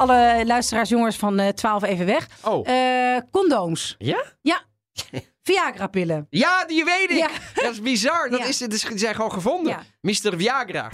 alle luisteraars, jongens van eh 12 even weg. Oh, Eh, condooms. ja? Ja. Viagra-pillen. Ja, die weet ik. Ja. Dat is bizar. Dat Ja. is, is, die zijn gewoon gevonden. Ja. Mr. Viagra.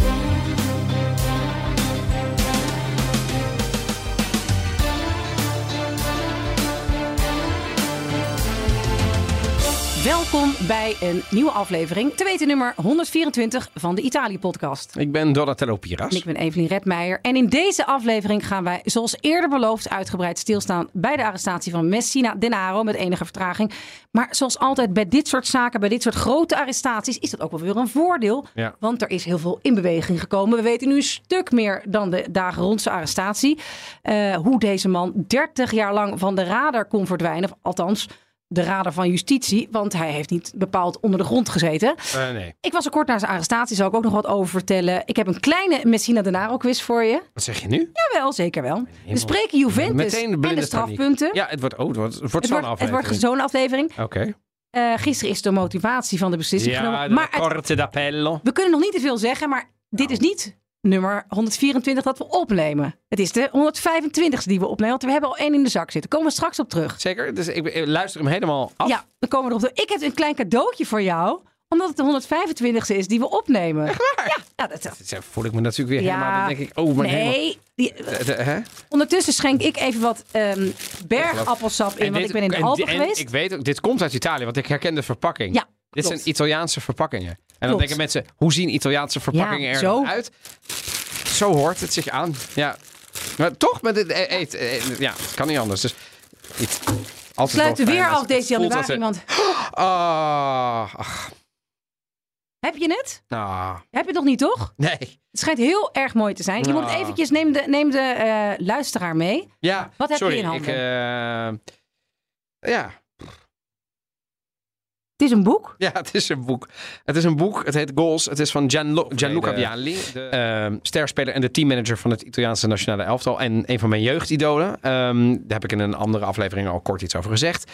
Welkom bij een nieuwe aflevering. Te weten nummer 124 van de Italië-podcast. Ik ben Donatello Piras. En ik ben Evelien Redmeijer. En in deze aflevering gaan wij, zoals eerder beloofd, uitgebreid stilstaan bij de arrestatie van Messina Denaro met enige vertraging. Maar zoals altijd bij dit soort zaken, bij dit soort grote arrestaties, is dat ook wel weer een voordeel. Ja. Want er is heel veel in beweging gekomen. We weten nu een stuk meer dan de dagen rond zijn arrestatie. Eh, hoe deze man 30 jaar lang van de radar kon verdwijnen. Of althans, de radar van justitie. Want hij heeft niet bepaald onder de grond gezeten. Eh, nee. Ik was er kort na zijn arrestatie, zal ik ook nog wat over vertellen. Ik heb een kleine Messina Denaro quiz voor je. Wat zeg je nu? Jawel, zeker wel. We spreken Juventus Meteen de en blinde de strafpunten. Ja, het wordt, oh, het wordt, het wordt het, zo'n wordt, het wordt aflevering. zo'n aflevering. Oké. Eh, gisteren is de motivatie van de beslissing Ja, genomen. de Maar corte d'appello. we kunnen nog niet te veel zeggen, maar dit is niet nummer 124 dat we opnemen. Het is de 125ste die we opnemen, want we hebben al één in de zak zitten. Komen we straks op terug. Zeker? Dus ik, ik luister hem helemaal af. Ja, dan komen we erop terug. Ik heb een klein cadeautje voor jou, omdat het de 125ste is die we opnemen. Ja, ja dat, Dat voel ik me natuurlijk weer Ja. helemaal. Dan denk ik, oh, maar helemaal... Nee, die, Eh, de- hè? Ondertussen schenk ik even wat ehm, bergappelsap in, want dit- ik ben in de en- Alpen en geweest. Ik weet ook, dit komt uit Italië, want ik herken de verpakking. Ja, Dit zijn Italiaanse verpakkingen. En dan Klopt. denken mensen, hoe zien Italiaanse verpakkingen Ja, er zo. uit? Zo hoort het zich aan. Ja. Maar toch, met het e- eet, eh, ja, het kan niet anders. Dus iets, altijd Sluiten wel weer af het deze januari, het- want Ah, ach, heb je het? ah, Heb je het nog niet, toch? nee. Het schijnt heel erg mooi te zijn. Je moet Ah. eventjes, neem de, neem de eh, luisteraar mee. Ja, Wat heb je sorry, in handen? Ik, eh, ja, Het is een boek. Ja, het is een boek. Het is een boek. Het heet Goals. Het is van Gianluca Vialli. De ehm, sterspeler en de teammanager van het Italiaanse nationale elftal. En een van mijn jeugdidolen. Ehm, daar heb ik in een andere aflevering al kort iets over gezegd.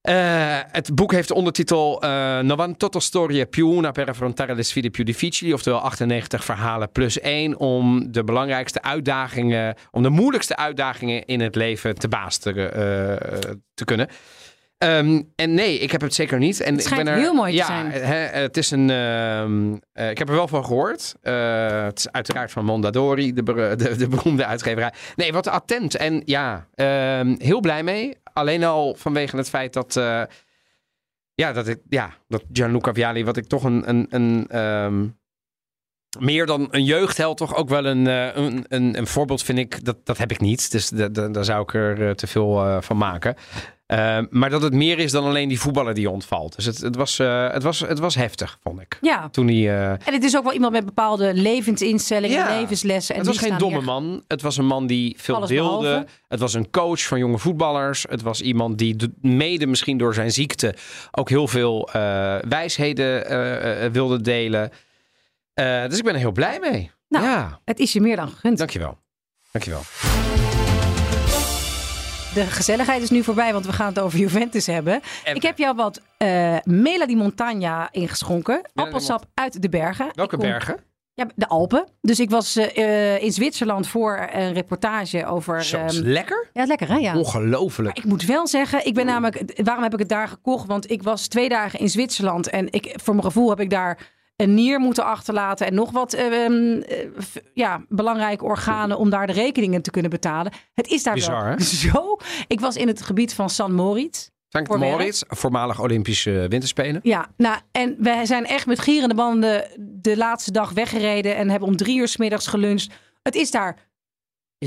Eh, het boek heeft de ondertitel eh 98 storie più una per affrontare le sfide più difficili. Oftewel 98 verhalen plus één om de belangrijkste uitdagingen, om de moeilijkste uitdagingen in het leven te baas te, eh, te kunnen. Ehm, en nee, ik heb het zeker niet. En Het ik ben schijnt er, heel mooi te ja, zijn. Hè, het is een. ehm, eh, ik heb er wel van gehoord. Eh, het is uiteraard van Mondadori, de, de, de beroemde uitgeverij. Nee, wat attent. En ja, ehm, heel blij mee. Alleen al vanwege het feit dat. eh, ja, dat ik. Ja, dat Gianluca Vialli, wat ik toch een. een, een meer dan een jeugdheld, toch ook wel een, eh, een, een, een voorbeeld vind ik. Dat, dat heb ik niet. Dus da- da- daar zou ik er eh, te veel eh, van maken. Uh, maar dat het meer is dan alleen die voetballer die ontvalt. Dus het, het, was, uh, het, was, het was heftig, vond ik. Ja. Toen hij. Uh, En het is ook wel iemand met bepaalde levensinstellingen, Ja. levenslessen. En het was die geen domme hier- man. Het was een man die veel Alles deelde. behalve. Het was een coach van jonge voetballers. Het was iemand die de- mede misschien door zijn ziekte ook heel veel wijsheden wilde delen. Uh, dus ik ben er heel blij mee. Nou, ja, Het is je meer dan gegund. dankjewel. Dankjewel. De gezelligheid is nu voorbij, want we gaan het over Juventus hebben. En- Ik heb jou wat eh Mela di Montagna ingeschonken. Appelsap uit de bergen. Welke kom- bergen? Ja, de Alpen. Dus ik was eh, eh, in Zwitserland voor een reportage over... Zo, is ehm, lekker. ja, lekker hè? Ja. Ongelooflijk. Ik moet wel zeggen, ik ben namelijk, waarom heb ik het daar gekocht? Want ik was twee dagen in Zwitserland en ik, voor mijn gevoel heb ik daar een nier moeten achterlaten en nog wat ehm, eh, ja, belangrijke organen om daar de rekeningen te kunnen betalen. Het is daar Bizar, wel hè? zo. Ik was in het gebied van San Moritz. Sankt? Moritz, voormalig Olympische Winterspelen. Ja, nou, en wij zijn echt met gierende banden de laatste dag weggereden en hebben om drie uur 's middags geluncht. Het is daar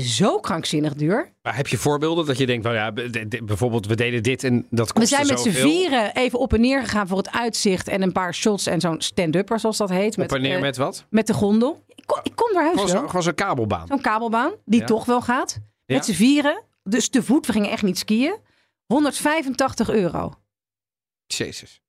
zo krankzinnig duur. Maar heb je voorbeelden dat je denkt, van ja, d- d- bijvoorbeeld we deden dit en dat We kostte zijn met z'n vieren even op en neer gegaan voor het uitzicht en een paar shots en zo'n stand-upper zoals dat heet. Op en neer eh, met wat? met de gondel. Ik kom, ik kom naar huis Gewoon gewoon zo'n kabelbaan. Zo'n kabelbaan die Ja. toch wel gaat. Ja. Met z'n vieren. Dus te voet. We gingen echt niet skiën. 185 euro. Jezus.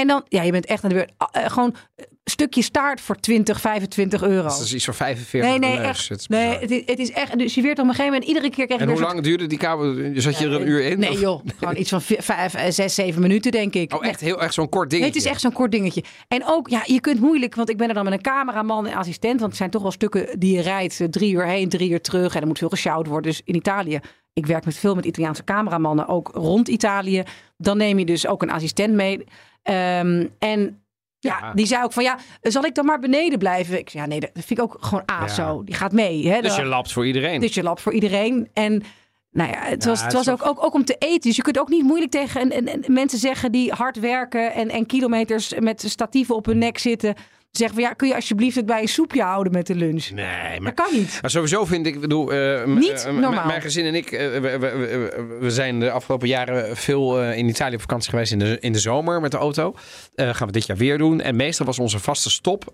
En dan, ja, je bent echt aan de beurt. Eh, gewoon een stukje staart voor 20, 25 euro. Dat is iets van 45 Nee, nee, echt. Het is Nee, het is, het is echt. Dus je weert op een gegeven moment iedere keer krijg je En weer hoe lang duurde die kabel? Zat je er een uur in? Nee Of- joh, gewoon iets van vi- vijf, eh, zes, zeven minuten denk ik. Oh, echt heel erg zo'n kort Nee, dingetje. het is echt zo'n kort dingetje. En ook, ja, je kunt moeilijk, want ik ben er dan met een cameraman en assistent. Want het zijn toch wel stukken die je rijdt. eh, Drie uur heen, drie uur terug. En er moet veel gesjouwd worden. Dus in Italië, ik werk met veel met Italiaanse cameramannen, ook rond Italië. Dan neem je dus ook een assistent mee. Ehm, en ja, Ja. die zei ook van, ja, zal ik dan maar beneden blijven? Ik zei, ja, nee, dat vind ik ook gewoon A Ja. zo. Die gaat mee. Hè? Dus je lapt voor iedereen. dus je lab voor iedereen. En nou ja, het Ja, was, het was ook, ook, ook om te eten. Dus je kunt ook niet moeilijk tegen een, een- een- mensen zeggen die hard werken en, en kilometers met statieven op hun nek zitten. Zeggen van ja, kun je alsjeblieft het bij een soepje houden met de lunch? Nee, maar Dat kan niet. Maar sowieso vind ik, bedoel, eh, Niet eh, normaal. Mijn gezin en ik, eh, we, we, we- we zijn de afgelopen jaren veel in Italië op vakantie geweest in de, in de zomer met de auto. Gaan we dit jaar weer doen. En meestal was onze vaste stop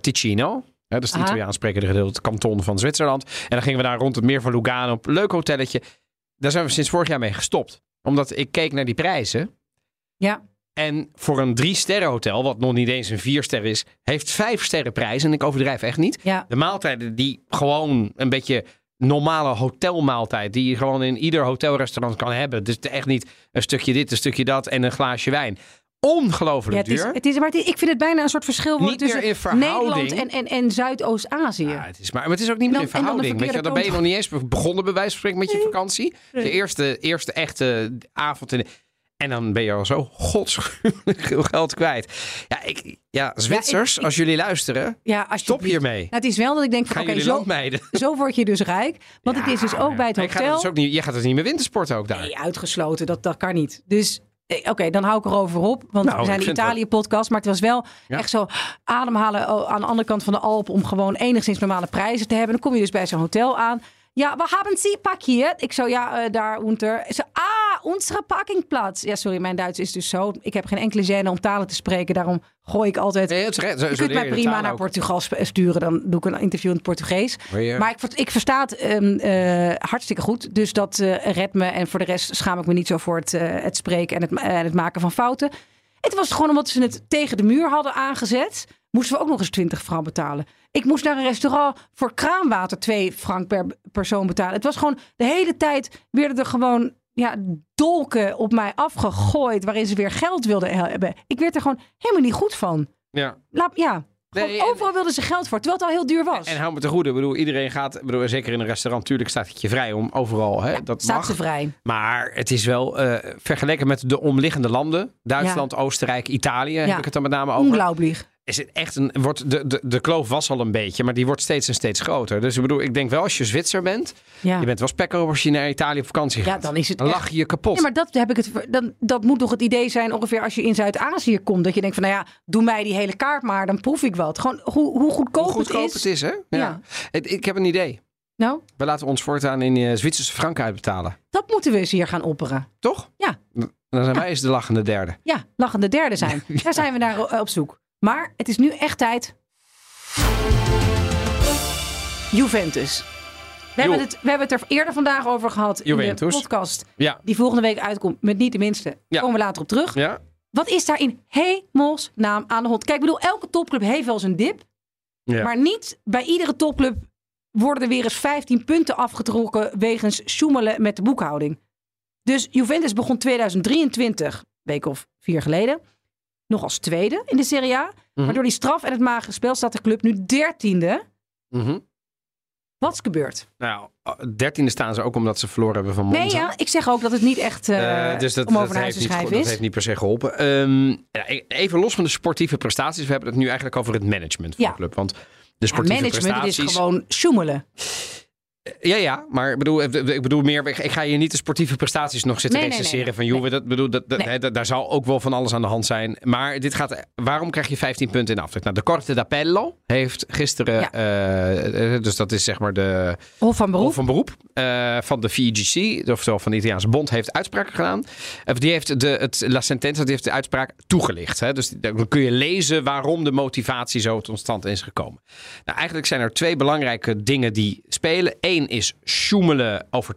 Ticino. Hè, dat is het Aha. Italiaans sprekende gedeelte, het kanton van Zwitserland. En dan gingen we daar rond het meer van Lugano op een leuk hotelletje. Daar zijn we sinds vorig jaar mee gestopt. Omdat ik keek naar die prijzen. Ja. En voor een drie sterren hotel, wat nog niet eens een vier ster is, heeft vijf sterren prijs. En ik overdrijf echt niet. Ja, De maaltijden die gewoon een beetje normale hotelmaaltijd. Die je gewoon in ieder hotelrestaurant kan hebben. Dus echt niet een stukje dit, een stukje dat en een glaasje wijn. Ongelooflijk ja het, is, duur. het is, maar het is- ik vind het bijna een soort verschil worden Niet meer tussen in verhouding. Nederland en, en, en Zuidoost-Azië. Ja, het is maar, maar het is ook niet En meer dan- in dan verhouding. Weet je, dan ben je nog niet eens begonnen bij wijze van spreken met je vakantie. De eerste, eerste echte avond. In de, en dan ben je al zo godschuwelijk veel geld kwijt. Ja, ik, ja Zwitsers, Ja, ik- als jullie luisteren, ja, als stop hiermee. Nou, het is wel dat ik denk van oké, jullie zo, zo word je dus rijk. Want het is dus ook bij het Ik ga hotel. dus ook niet, jij gaat dus niet meer wintersporten ook daar. Nee, uitgesloten. Dat, dat kan niet. Dus eh, oké, dan hou ik erover op. Want Nou, we zijn het Italië-podcast. Maar het was wel Ja. echt zo ademhalen oh, aan de andere kant van de Alp... om gewoon enigszins normale prijzen te hebben. Dan kom je dus bij zo'n hotel aan. Ja, we hebben Sie parkiert? Ik zo, ja, eh, daar unter. Ze, ah, onze parkingplaats. Ja, sorry, mijn Duits is dus zo. Ik heb geen enkele zin om talen te spreken. Daarom gooi ik altijd... Nee, het is je kunt mij prima naar ook. Portugal sturen. Dan doe ik een interview in het Portugees. Maar ik, ik versta het ehm, eh, hartstikke goed. Dus dat eh redt me. En voor de rest schaam ik me niet zo voor het, eh, het spreken en het, en het maken van fouten. Het was gewoon omdat ze het tegen de muur hadden aangezet. Moesten we ook nog eens 20 frank betalen. Ik moest naar een restaurant voor kraanwater 2 frank per persoon betalen. Het was gewoon de hele tijd werden er gewoon ja, dolken op mij afgegooid. Waarin ze weer geld wilden hebben. Ik werd er gewoon helemaal niet goed van. Ja. Laat, ja, Nee, overal wilden ze geld voor. Terwijl het al heel duur was. En hou me te goede. Ik bedoel, iedereen gaat, ik bedoel, zeker in een restaurant, natuurlijk staat het je vrij om overal. Hè, dat Staat mag. ze vrij. Maar het is wel eh, vergeleken met de omliggende landen, Duitsland, Oostenrijk, Italië, heb ik het dan met name over. Unglaublich. Is het echt een, wordt de, de, de kloof was al een beetje, maar die wordt steeds en steeds groter. Dus ik bedoel, ik denk wel als je Zwitser bent, Ja. je bent wel spekker als je naar Italië op vakantie Ja, gaat. dan is het Dan echt- lach je je kapot. Ja, maar dat heb ik het. Dan, dat moet toch het idee zijn ongeveer als je in Zuid-Azië komt. Dat je denkt van, nou ja, doe mij die hele kaart maar, dan proef ik wat. Gewoon hoe, hoe goedkoop, Hoe goedkoop het is. het is, hè? Ja. Ja. Ik heb een idee. Nou, We laten ons voortaan in eh, Zwitserse franken uitbetalen. dat moeten we eens hier gaan opperen. Toch? Ja. Dan zijn wij eens de lachende derde. Ja, lachende derde zijn. Daar zijn we naar eh, op zoek. Maar het is nu echt tijd. Juventus. We hebben, het, we hebben het er eerder vandaag over gehad in de podcast. Ja. Die volgende week uitkomt met niet de minste. Daar Ja. komen we later op terug. Ja? Wat is daar in hemelsnaam aan de hand? Kijk, ik bedoel, elke topclub heeft wel een dip. Ja. Maar niet bij iedere topclub worden er weer eens 15 punten afgetrokken wegens sjoemelen met de boekhouding. Dus Juventus begon 2023, week of vier geleden, nog als tweede in de Serie A. Mhm. Maar door die straf en het magere spel staat de club nu dertiende. Mhm. Wat is gebeurd? Nou, dertiende staan ze ook omdat ze verloren hebben van Monza. Nee, ja, ik zeg ook dat het niet echt eh, Eh, dus dat, om dat over naar huis heeft te niet, schrijven ge- dat is. heeft niet per se geholpen. Ehm, ja, even los van de sportieve prestaties. We hebben het nu eigenlijk over het management van Ja. de club. Want de Ja, sportieve management, het is prestaties... gewoon sjoemelen. Ja, ja, maar ik bedoel, ik bedoel meer, ik ga je niet de sportieve prestaties nog zitten Nee, nee, recenseren nee, van. Juve. Dat, bedoel, dat, hè, daar zal ook wel van alles aan de hand zijn. Maar dit gaat, waarom krijg je 15 punten in aftrek? Nou, de Corte d'Appello heeft gisteren, Ja. eh, dus dat is zeg maar de Hof van beroep. Hof van beroep eh, van de VGC, oftewel van de Italiaanse bond, heeft uitspraken gedaan. Of die heeft de, het La Sentenza, die heeft de uitspraak toegelicht. Hè? Dus dan kun je lezen waarom de motivatie zo tot stand is gekomen. Nou, eigenlijk zijn er twee belangrijke dingen die spelen. Eén is sjoemelen, over,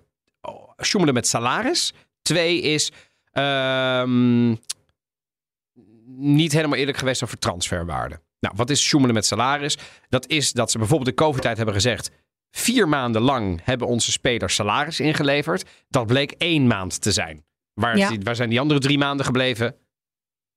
sjoemelen met salaris. Twee is ehm, niet helemaal eerlijk geweest over transferwaarde. Nou, wat is sjoemelen met salaris? Dat is dat ze bijvoorbeeld de COVID-tijd hebben gezegd... vier maanden lang hebben onze spelers salaris ingeleverd. Dat bleek één maand te zijn. Waar, Ja. die- waar zijn die andere drie maanden gebleven?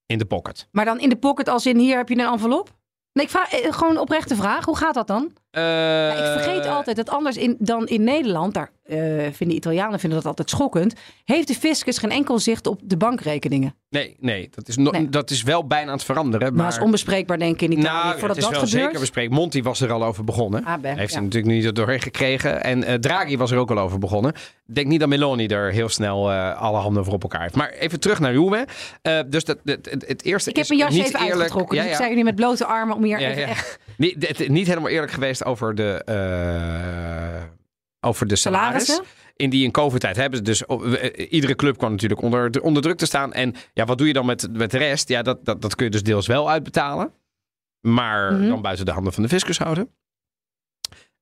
In de pocket. Maar dan in de pocket als in hier heb je een envelop? Nee, ik vraag eh, gewoon oprechte vraag. Hoe gaat dat dan? Ja, ik vergeet Eh, altijd dat anders in, dan in Nederland, daar eh, vinden Italianen vinden dat altijd schokkend, heeft de fiscus geen enkel zicht op de bankrekeningen. Nee, nee, dat is, no- Nee. dat is wel bijna aan het veranderen. Maar, Maar, dat is onbespreekbaar denk ik in Italië. nou, Voordat het is dat wel gebeurt. zeker bespreken. Monti was er al over begonnen. Ah, ben, Heeft ja. hij natuurlijk niet er doorheen gekregen. En eh, Draghi was er ook al over begonnen. Ik denk niet dat Meloni er heel snel alle handen voor op elkaar heeft. Maar even terug naar Juve. Dus dat, het, het, het eerste Ik heb is mijn jas niet even eerlijk. uitgetrokken. Ja, Dus ik sta nu met blote armen om hier even echt Niet, het- niet helemaal eerlijk geweest over de, eh, over de salaris. salarissen. In die in COVID-tijd hebben ze dus... oh, eh, iedere club kwam natuurlijk onder, onder druk te staan. En ja, wat doe je dan met, met de rest? Ja, dat, dat, dat kun je dus deels wel uitbetalen. Maar Mhm. dan buiten de handen van de fiscus houden.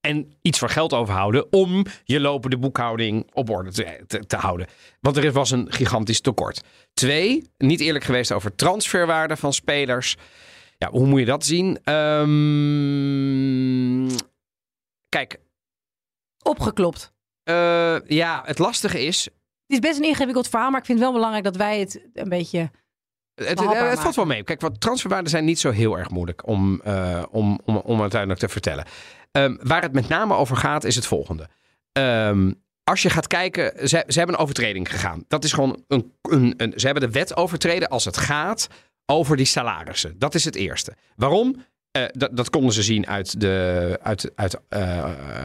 En iets voor geld overhouden om je lopende boekhouding op orde te, te, te houden. Want er was een gigantisch tekort. Twee, niet eerlijk geweest over transferwaarde van spelers. Ja, hoe moet je dat zien? Ehm, kijk, opgeklopt. eh, ja, het lastige is. Het is best een ingewikkeld verhaal, maar ik vind het wel belangrijk dat wij het een beetje... Het, het, Behapbaar het valt wel mee. Kijk, wat transferwaarden zijn niet zo heel erg moeilijk om, eh, om, om, om uiteindelijk te vertellen. Ehm, waar het met name over gaat, is het volgende. Ehm, als je gaat kijken, ze, ze hebben een overtreding gegaan. Dat is gewoon een, een, een. Ze hebben de wet overtreden als het gaat over die salarissen. Dat is het eerste. Waarom? Eh, dat, dat konden ze zien uit, de, uit, uit eh,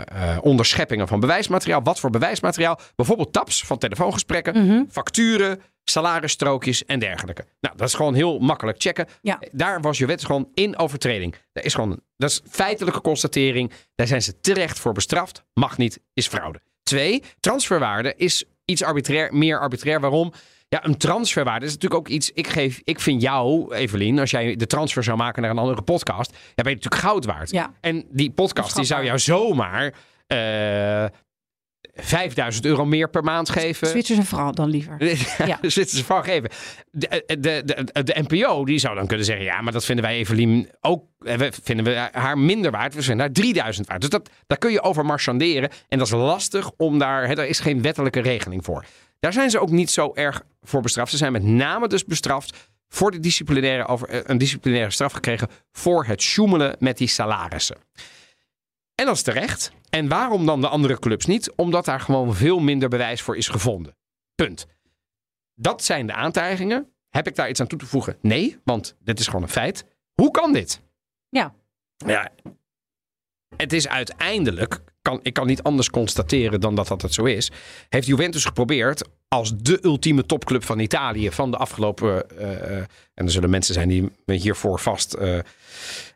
eh, onderscheppingen van bewijsmateriaal. Wat voor bewijsmateriaal? Bijvoorbeeld taps van telefoongesprekken, Mhm. facturen, salarisstrookjes en dergelijke. Nou, dat is gewoon heel makkelijk checken. Ja. Daar was je wet gewoon in overtreding. Dat is gewoon, dat is feitelijke constatering. Daar zijn ze terecht voor bestraft. Mag niet, is fraude. Twee, transferwaarde is iets arbitrair, meer arbitrair. Waarom? Ja, een transferwaarde is natuurlijk ook iets. Ik, geef, ik vind jou, Evelien, als jij de transfer zou maken naar een andere podcast, ja, ben je natuurlijk goud waard. Ja. En die podcast die zou jou zomaar eh 5000 euro meer per maand geven. Zwitsers en vooral dan liever. Ja, Zwitserse van geven. De, de, de, de NPO die zou dan kunnen zeggen: ja, maar dat vinden wij Evelien ook. eh, we vinden we haar minder waard. We vinden haar 3000 waard. Dus dat, daar kun je over marchanderen. En dat is lastig om daar. Hè, er is geen wettelijke regeling voor. Daar zijn ze ook niet zo erg voor bestraft. Ze zijn met name dus bestraft voor de disciplinaire over, eh, een disciplinaire straf gekregen voor het sjoemelen met die salarissen. En dat is terecht. En waarom dan de andere clubs niet? Omdat daar gewoon veel minder bewijs voor is gevonden. Punt. Dat zijn de aantijgingen. Heb ik daar iets aan toe te voegen? Nee, want dit is gewoon een feit. Hoe kan dit? Ja. Ja, het is uiteindelijk, kan, ik kan niet anders constateren dan dat dat het zo is. Heeft Juventus geprobeerd als de ultieme topclub van Italië van de afgelopen. eh, eh, en er zullen mensen zijn die me hiervoor vast eh,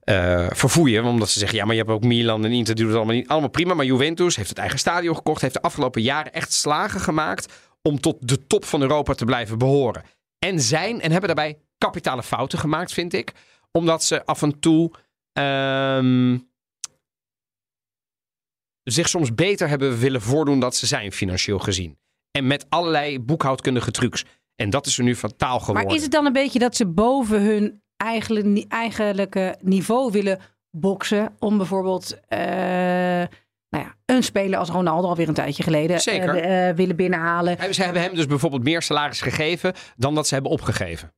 eh, verfoeien. Omdat ze zeggen: ja, maar je hebt ook Milan en Inter, die doen het allemaal niet. Allemaal prima. Maar Juventus heeft het eigen stadion gekocht. Heeft de afgelopen jaren echt slagen gemaakt. om tot de top van Europa te blijven behoren. En zijn en hebben daarbij kapitale fouten gemaakt, vind ik. Omdat ze af en toe. ehm, zich soms beter hebben willen voordoen dat ze zijn, financieel gezien. En met allerlei boekhoudkundige trucs. En dat is er nu fataal geworden. Maar is het dan een beetje dat ze boven hun eigenlijk, eigenlijke niveau willen boksen? Om bijvoorbeeld eh, nou ja, een speler als Ronaldo alweer een tijdje geleden Zeker. eh, eh, willen binnenhalen. Ze hebben hem dus bijvoorbeeld meer salaris gegeven dan dat ze hebben opgegeven.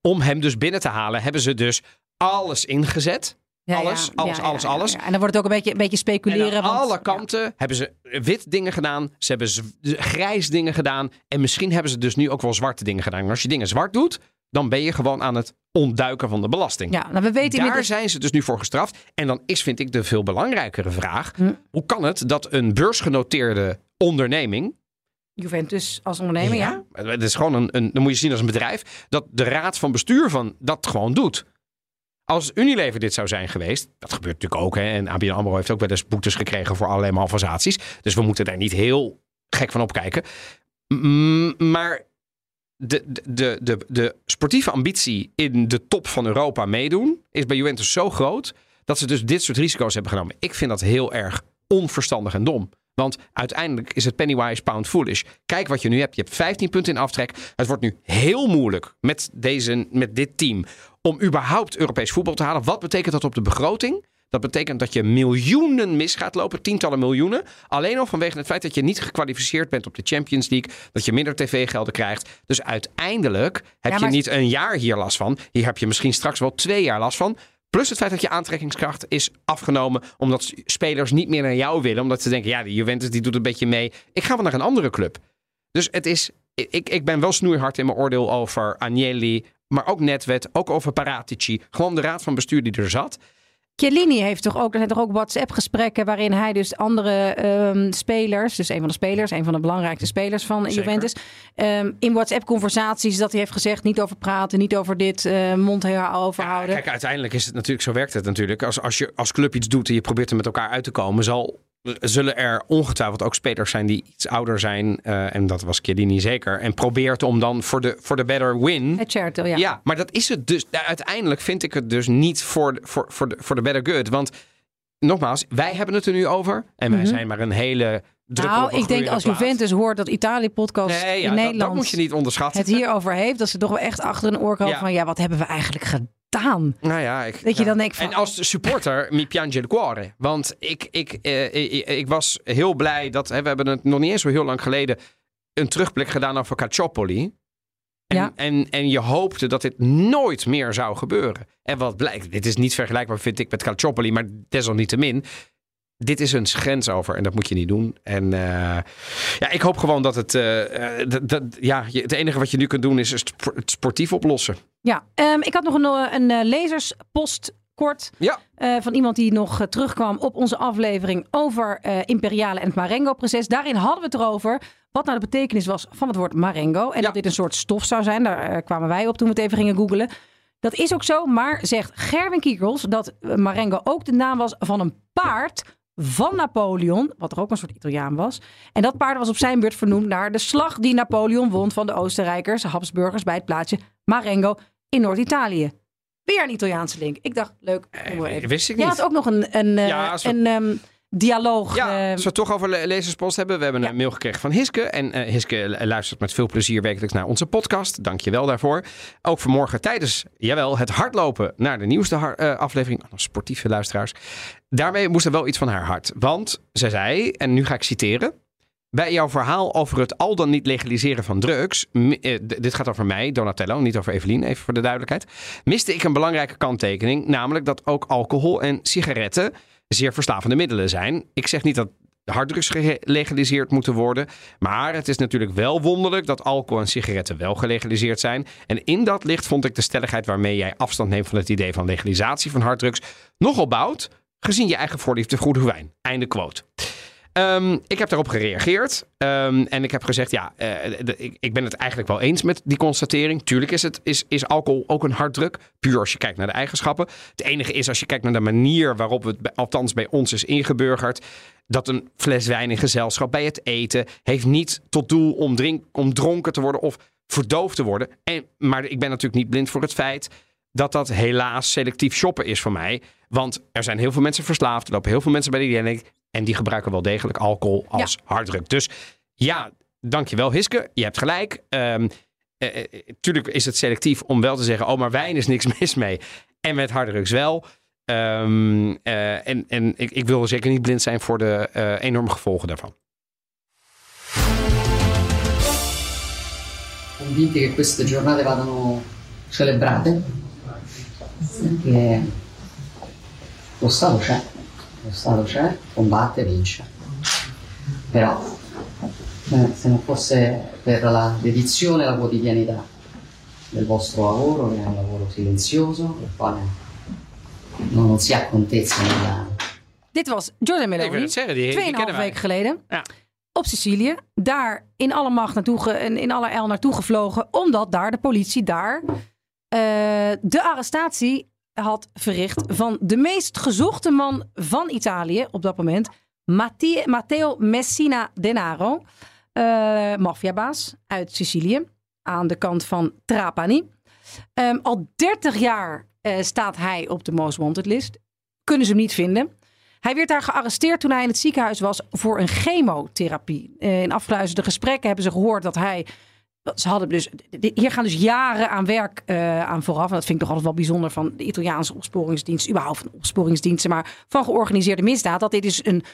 Om hem dus binnen te halen, hebben ze dus alles ingezet. Ja, ja, alles, alles, ja, ja, alles, ja, alles. ja. En dan wordt het ook een beetje, een beetje speculeren. En aan want- alle kanten hebben ze wit dingen gedaan. Ze hebben grijs dingen gedaan. En misschien hebben ze dus nu ook wel zwarte dingen gedaan. En als je dingen zwart doet, dan ben je gewoon aan het ontduiken van de belasting. Ja, nou, we weten Daar inmiddels... zijn ze dus nu voor gestraft. En dan is, vind ik, de veel belangrijkere vraag. Hm. Hoe kan het dat een beursgenoteerde onderneming... Juventus als ondernemer, ja. Het is gewoon een, een... Dan moet je zien als een bedrijf. Dat de raad van bestuur van dat gewoon doet. Als Unilever dit zou zijn geweest, dat gebeurt natuurlijk ook. Hè, en ABN AMRO heeft ook wel eens boetes gekregen voor allerlei malversaties. Dus we moeten daar niet heel gek van opkijken. Maar de, de, de, de, de sportieve ambitie in de top van Europa meedoen is bij Juventus zo groot dat ze dus dit soort risico's hebben genomen. Ik vind dat heel erg onverstandig en dom. Want uiteindelijk is het pennywise pound foolish. Kijk wat je nu hebt. Je hebt 15 punten in aftrek. Het wordt nu heel moeilijk met, deze, met dit team om überhaupt Europees voetbal te halen. Wat betekent dat op de begroting? Dat betekent dat je miljoenen mis gaat lopen, tientallen miljoenen. Alleen al vanwege het feit dat je niet gekwalificeerd bent op de Champions League. Dat je minder tv-gelden krijgt. Dus uiteindelijk heb je niet een jaar hier last van. Hier heb je misschien straks wel twee jaar last van. Plus het feit dat je aantrekkingskracht is afgenomen. Omdat spelers niet meer naar jou willen. Omdat ze denken, ja, die Juventus die doet een beetje mee. Ik ga wel naar een andere club. Dus het is, ik, ik ben wel snoeihard in mijn oordeel over Agnelli. Maar ook Netwet, ook over Paratici. Gewoon de raad van bestuur die er zat. Chiellini heeft toch ook, er zijn toch ook WhatsApp-gesprekken waarin hij dus andere um, spelers, dus een van de spelers, een van de belangrijkste spelers van Zeker. Juventus, um, in WhatsApp-conversaties dat hij heeft gezegd niet over praten, niet over dit, uh, mond overhouden. Ja, kijk, uiteindelijk is het natuurlijk, zo werkt het natuurlijk. Als, als je als club iets doet en je probeert er met elkaar uit te komen, zal zullen er ongetwijfeld ook spelers zijn die iets ouder zijn. Uh, en dat was Chiellini zeker. En probeert om dan voor de, voor de better win. Het charter, ja. Ja, maar dat is het dus. Uiteindelijk vind ik het dus niet voor, voor, voor, de, voor de better good. Want nogmaals, wij hebben het er nu over. En wij mm -hmm. zijn maar een hele nou, ik denk als Juventus hoort dat Italië-podcast nee, ja, in Nederland... Dat, moet je niet onderschatten. Het hierover heeft, dat ze toch wel echt achter een oor komen ja. van... ja, wat hebben we eigenlijk gedaan? Nou ja, ik, dat je dan denkt van... En als supporter, mi piange il cuore. Want ik, ik, eh, ik, ik, was heel blij dat... Hè, we hebben het nog niet eens zo heel lang geleden... een terugblik gedaan over Calciopoli. En, ja. en, en je hoopte dat dit nooit meer zou gebeuren. En wat blijkt, dit is niet vergelijkbaar vind ik met Calciopoli, maar desalniettemin dit is een grens over en dat moet je niet doen. En uh, ja, ik hoop gewoon dat het. Uh, dat, dat, ja, het enige wat je nu kunt doen is het sportief oplossen. Ja, um, ik had nog een, een lezerspost kort. Ja. Uh, van iemand die nog terugkwam op onze aflevering over Imperiale en het Marengo-proces. Daarin hadden we het erover wat nou de betekenis was van het woord Marengo. En ja. dat dit een soort stof zou zijn. Daar kwamen wij op toen we het even gingen googlen. Dat is ook zo, maar zegt Gerwin Kiekels dat Marengo ook de naam was van een paard van Napoleon, wat er ook een soort Italiaan was. En dat paard was op zijn beurt vernoemd naar de slag die Napoleon won van de Oostenrijkers, Habsburgers, bij het plaatsje Marengo in Noord-Italië. Weer een Italiaanse link. Ik dacht, leuk. Eh, wist ik niet. Je had ook nog een, een, ja, een, een um, dialoog. Ja, als we het toch over lezerspost hebben. We hebben een mail gekregen van Hiske. En uh, Hiske luistert met veel plezier wekelijks naar onze podcast. Dank je wel daarvoor. Ook vanmorgen tijdens, jawel, het hardlopen naar de nieuwste uh, aflevering. Sportieve luisteraars. Daarmee moest er wel iets van haar hart. Want ze zei, en nu ga ik citeren. Bij jouw verhaal over het al dan niet legaliseren van drugs. Eh, dit gaat over mij, Donatello, niet over Evelien, even voor de duidelijkheid. Miste ik een belangrijke kanttekening. Namelijk dat ook alcohol en sigaretten zeer verslavende middelen zijn. Ik zeg niet dat harddrugs gelegaliseerd moeten worden. Maar het is natuurlijk wel wonderlijk dat alcohol en sigaretten wel gelegaliseerd zijn. En in dat licht vond ik de stelligheid waarmee jij afstand neemt van het idee van legalisatie van harddrugs nogal bout gezien je eigen voorliefde voor wijn. Einde quote. Um, ik heb daarop gereageerd um, en ik heb gezegd, ja, de, ik, ik, ben het eigenlijk wel eens met die constatering. Tuurlijk is, het, is, is alcohol ook een harddruk, puur als je kijkt naar de eigenschappen. Het enige is als je kijkt naar de manier waarop het althans bij ons is ingeburgerd, dat een fles wijn in gezelschap bij het eten heeft niet tot doel om, drink, om dronken te worden of verdoofd te worden. En, maar ik ben natuurlijk niet blind voor het feit dat dat helaas selectief shoppen is voor mij. Want er zijn heel veel mensen verslaafd. Er lopen heel veel mensen bij die denk En die gebruiken wel degelijk alcohol als harddruk. Dus ja, dankjewel Hiske. Je hebt gelijk. Um, uh, tuurlijk is het selectief om wel te zeggen... oh, maar wijn is niks mis mee. En met harddrugs wel. Um, uh, en en ik, ik, wil zeker niet blind zijn voor de uh, enorme gevolgen daarvan. Convinti che queste giornate vadano celebrate perché lo Stato c'è, lo Stato c'è, combatte, vince. Però eh, se non fosse per la dedizione e la quotidianità del vostro lavoro, che è un lavoro silenzioso, del quale non, non si ha contezza nella... Dit was Jordan Meloni, tweeënhalf weken geleden. Ja. Op Sicilië, daar in alle macht naartoe, ge, in alle el naartoe gevlogen, omdat daar de politie daar uh, de arrestatie had verricht van de meest gezochte man van Italië op dat moment, Matteo Messina Denaro, uh, maffiabaas uit Sicilië, aan de kant van Trapani. Um, al 30 jaar uh, staat hij op de Most Wanted list. Kunnen ze hem niet vinden. Hij werd daar gearresteerd toen hij in het ziekenhuis was voor een chemotherapie. Eh, in afgeluisterde gesprekken hebben ze gehoord dat hij. Ze hadden dus, hier gaan dus jaren aan werk uh, aan vooraf. En dat vind ik toch altijd wel bijzonder van de Italiaanse opsporingsdienst, überhaupt van opsporingsdiensten, maar van georganiseerde misdaad. Dat dit dus een,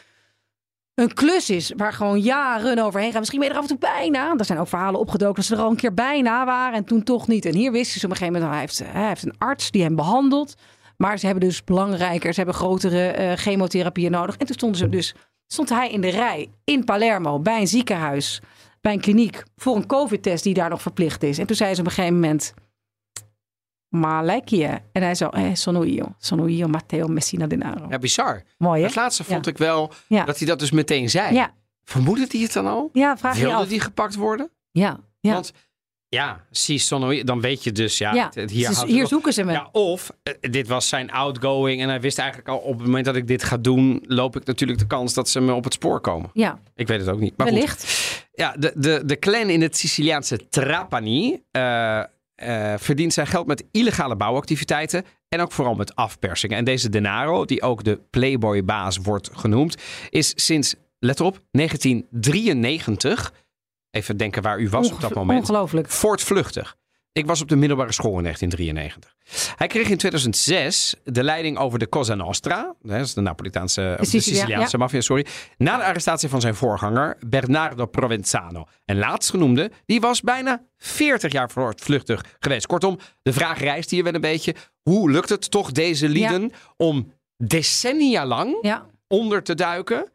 een klus is waar gewoon jaren overheen gaan. Misschien ben je er af en toe bijna. Er zijn ook verhalen opgedoken dat ze er al een keer bijna waren en toen toch niet. En hier wisten ze op een gegeven moment, hij heeft, hij heeft een arts die hem behandelt. Maar ze hebben dus belangrijker, ze hebben grotere uh, chemotherapieën nodig. En toen stonden ze dus, stond hij in de rij in Palermo bij een ziekenhuis, bij een kliniek, voor een COVID-test die daar nog verplicht is. En toen zei ze op een gegeven moment, je? En hij zo, eh, sono io, sono io Matteo Messina Denaro. Ja, bizar. Mooi hè? Het laatste vond Ja. ik wel Ja. dat hij dat dus meteen zei. Ja, Vermoedde hij het dan al? ja vraag je Wilde af. die gepakt worden? Ja, ja. Want ja, si sono, dan weet je dus, ja, ja. het- het- Dus hier, op. zoeken ze me. Ja, of eh, dit was zijn outgoing en hij wist eigenlijk al op het moment dat ik dit ga doen, loop ik natuurlijk de kans dat ze me op het spoor komen. Ja, Ik weet het ook niet. Maar goed. wellicht. Ja, de, de, de clan in het Siciliaanse Trapani eh, eh, verdient zijn geld met illegale bouwactiviteiten en ook vooral met afpersingen. En deze Denaro, die ook de Playboy-baas wordt genoemd, is sinds, let op, 1993, even denken waar u was op dat moment, Ongelooflijk. voortvluchtig. Ik was op de middelbare school in 1993. Hij kreeg in 2006 de leiding over de Cosa Nostra. Dat is de Napolitaanse, of de Sicilia, Siciliaanse maffia, sorry. Na de arrestatie van zijn voorganger Bernardo Provenzano. En laatstgenoemde, die was bijna 40 jaar voortvluchtig geweest. Kortom, de vraag rijst hier wel een beetje. Hoe lukt het toch deze lieden om decennia lang Ja, onder te duiken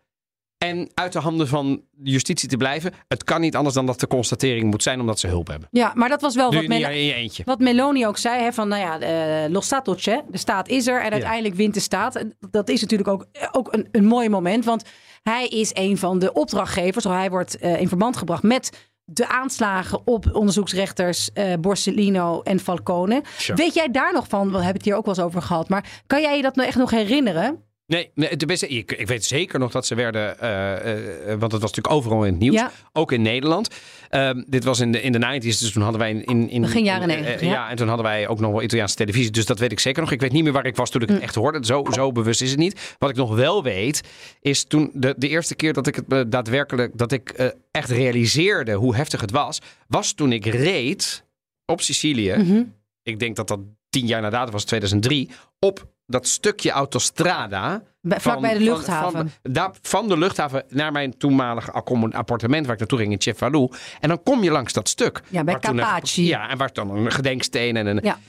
en uit de handen van justitie te blijven? Het kan niet anders dan dat de constatering moet zijn omdat ze hulp hebben. ja, maar dat was wel wat eentje. Wat Meloni ook zei, hè, van nou ja, eh, lo stato c'è, de staat is er en uiteindelijk wint de staat. Dat is natuurlijk ook, ook een, een mooi moment, want hij is een van de opdrachtgevers, hij wordt eh, in verband gebracht met de aanslagen op onderzoeksrechters eh, Borsellino en Falcone. Sure. Weet jij daar nog van, we hebben het hier ook wel eens over gehad, maar kan jij je dat nou echt nog herinneren? Nee, nee ik, ik weet zeker nog dat ze werden, eh, eh, want het was natuurlijk overal in het nieuws, Ja. ook in Nederland. Ehm, dit was in de, in de 90s, dus toen hadden wij in... in, in Begin jaren in, eh, 90, ja. ja. en toen hadden wij ook nog wel Italiaanse televisie, dus dat weet ik zeker nog. Ik weet niet meer waar ik was toen ik Mm. het echt hoorde. Zo, zo bewust is het niet. Wat ik nog wel weet, is toen de, de eerste keer dat ik het eh, daadwerkelijk, dat ik eh, echt realiseerde hoe heftig het was, was toen ik reed op Sicilië. Mhm. Ik denk dat dat tien jaar na datum was, 2003, op dat stukje autostrada. Bij- Vlak van- bij de luchthaven. Van, daar, van de luchthaven naar mijn toenmalige appartement waar ik naartoe ging in Cefalù. En dan kom je langs dat stuk. Ja, bij Capaci. Ja, en waar dan een gedenksteen en een... Ja.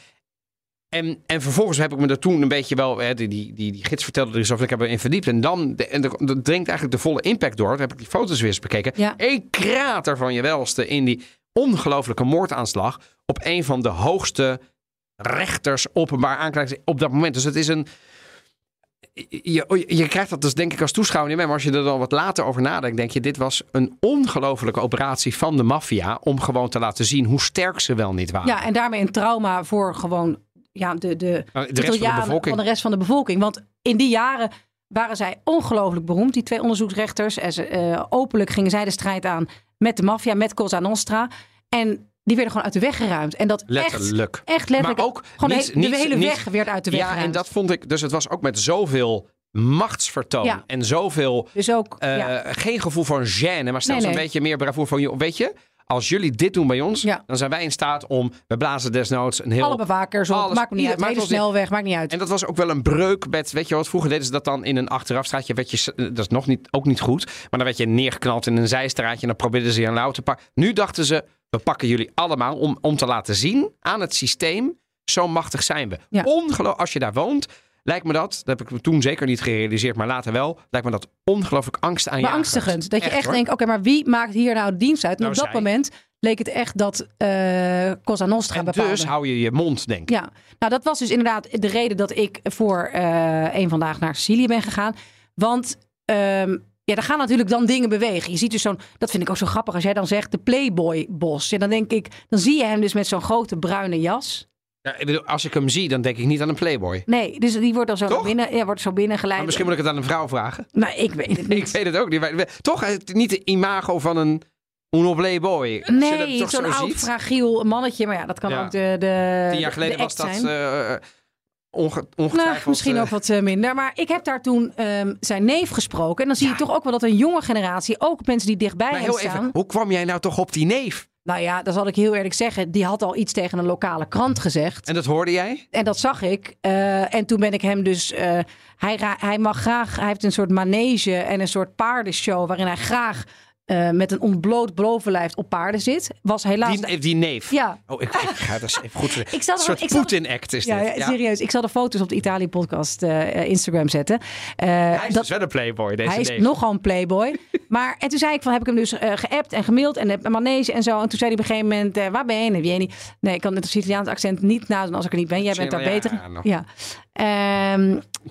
En, en vervolgens heb ik me er toen een beetje wel... Hè, die, die, die, die gids vertelde er iets over. Ik heb erin verdiept. En dan de, en dringt eigenlijk de volle impact door. Dan heb ik die foto's weer eens bekeken. Ja. Een krater van je welste in die ongelofelijke moordaanslag... op een van de hoogste rechters openbaar aanklagers op dat moment. Dus het is een... Je, je krijgt dat dus denk ik als toeschouwer niet mee. Maar als je er dan wat later over nadenkt, denk je... dit was een ongelofelijke operatie van de maffia... om gewoon te laten zien hoe sterk ze wel niet waren. Ja, en daarmee een trauma voor gewoon ja, de, de, Nou, de rest van de van de rest van de bevolking. Want in die jaren waren zij ongelooflijk beroemd, die twee onderzoeksrechters. En ze, eh, openlijk gingen zij de strijd aan met de maffia, met Cosa Nostra. En die werden gewoon uit de weg geruimd. En dat echt, Letterlijk. echt letterlijk. Maar ook gewoon niet- de, niet- hele niet- weg werd uit de weg Ja, en dat vond ik... Dus het was ook met zoveel machtsvertoon... Ja. en zoveel... Dus ook, eh, ja. Geen gevoel van gêne, maar zelfs Nee, nee. een beetje meer bravoer van... joh, Weet je, als jullie dit doen bij ons... Ja. dan zijn wij in staat om... We blazen desnoods een heel... alle bewakers op, alles- maakt me niet uit. was- snelweg, maakt niet uit. En dat was ook wel een breuk met, weet je wat, vroeger deden ze dat dan in een achterafstraatje. Werd je, s- dat is nog niet, ook niet goed. Maar dan werd je neergeknald in een zijstraatje en dan probeerden ze je een lauw te pakken. Nu dachten ze, we pakken jullie allemaal om, om te laten zien aan het systeem, zo machtig zijn we. Ja. Als je daar woont, lijkt me dat, dat heb ik toen zeker niet gerealiseerd, maar later wel, lijkt me dat ongelooflijk angst aan je. Beangstigend. Dat je echt, denkt, oké, maar wie maakt hier nou dienst uit? En Nou, op dat zij. moment leek het echt dat eh Cosa Nostra En bepaalde. dus hou je je mond, denk ik. Ja, nou dat was dus inderdaad de reden dat ik voor eh een vandaag naar Sicilië ben gegaan. Want ehm, ja, er gaan natuurlijk dan dingen bewegen. Je ziet dus zo'n, dat vind ik ook zo grappig als jij dan zegt de Playboy bos. Ja, dan denk ik, dan zie je hem dus met zo'n grote bruine jas. Ja, ik bedoel, als ik hem zie, dan denk ik niet aan een playboy. Nee, dus die wordt dan zo naar binnen, ja, wordt zo binnengeleid. Maar misschien moet ik het aan een vrouw vragen. Nou, ik weet het Ik niet. weet het ook niet. Maar- Toch het- niet de imago van een uno playboy. Nee, toch zo'n zo oud, ziet. fragiel mannetje. Maar ja, dat kan Ja. ook de, de Tien jaar de geleden was dat zijn. Onge-. Nou, misschien eh, ook wat eh, minder. Maar ik heb daar toen ehm, zijn neef gesproken. En dan zie je toch ook wel dat een jonge generatie, ook mensen die dichtbij heel staan. even, hoe kwam jij nou toch op die neef? Nou ja, dat zal ik heel eerlijk zeggen. Die had al iets tegen een lokale krant gezegd. En dat hoorde jij? En dat zag ik. Eh, en toen ben ik hem dus. hij, hij mag graag. Hij heeft een soort manege en een soort paardenshow. waarin hij graag eh, met een ontbloot bovenlijf op paarden zit. Was helaas. Die, die neef. ja. Oh, ik, ik ga dat even goed zeggen. Ik zal Een soort Poetin-act is Ja, dit. ja, serieus. Ik zal de foto's op de Italië-podcast eh, Instagram zetten. Eh, Hij is dat, dus wel een playboy, deze hij is neef. nogal een playboy. Maar en toen zei ik van, heb ik hem dus eh geappt en gemaild en heb manege en zo. En toen zei hij op een gegeven moment, eh, waar ben je? Vieni. Nee, ik kan het Italiaans accent niet nadoen als ik er niet ben. Jij bent daar beter. nog. Ja.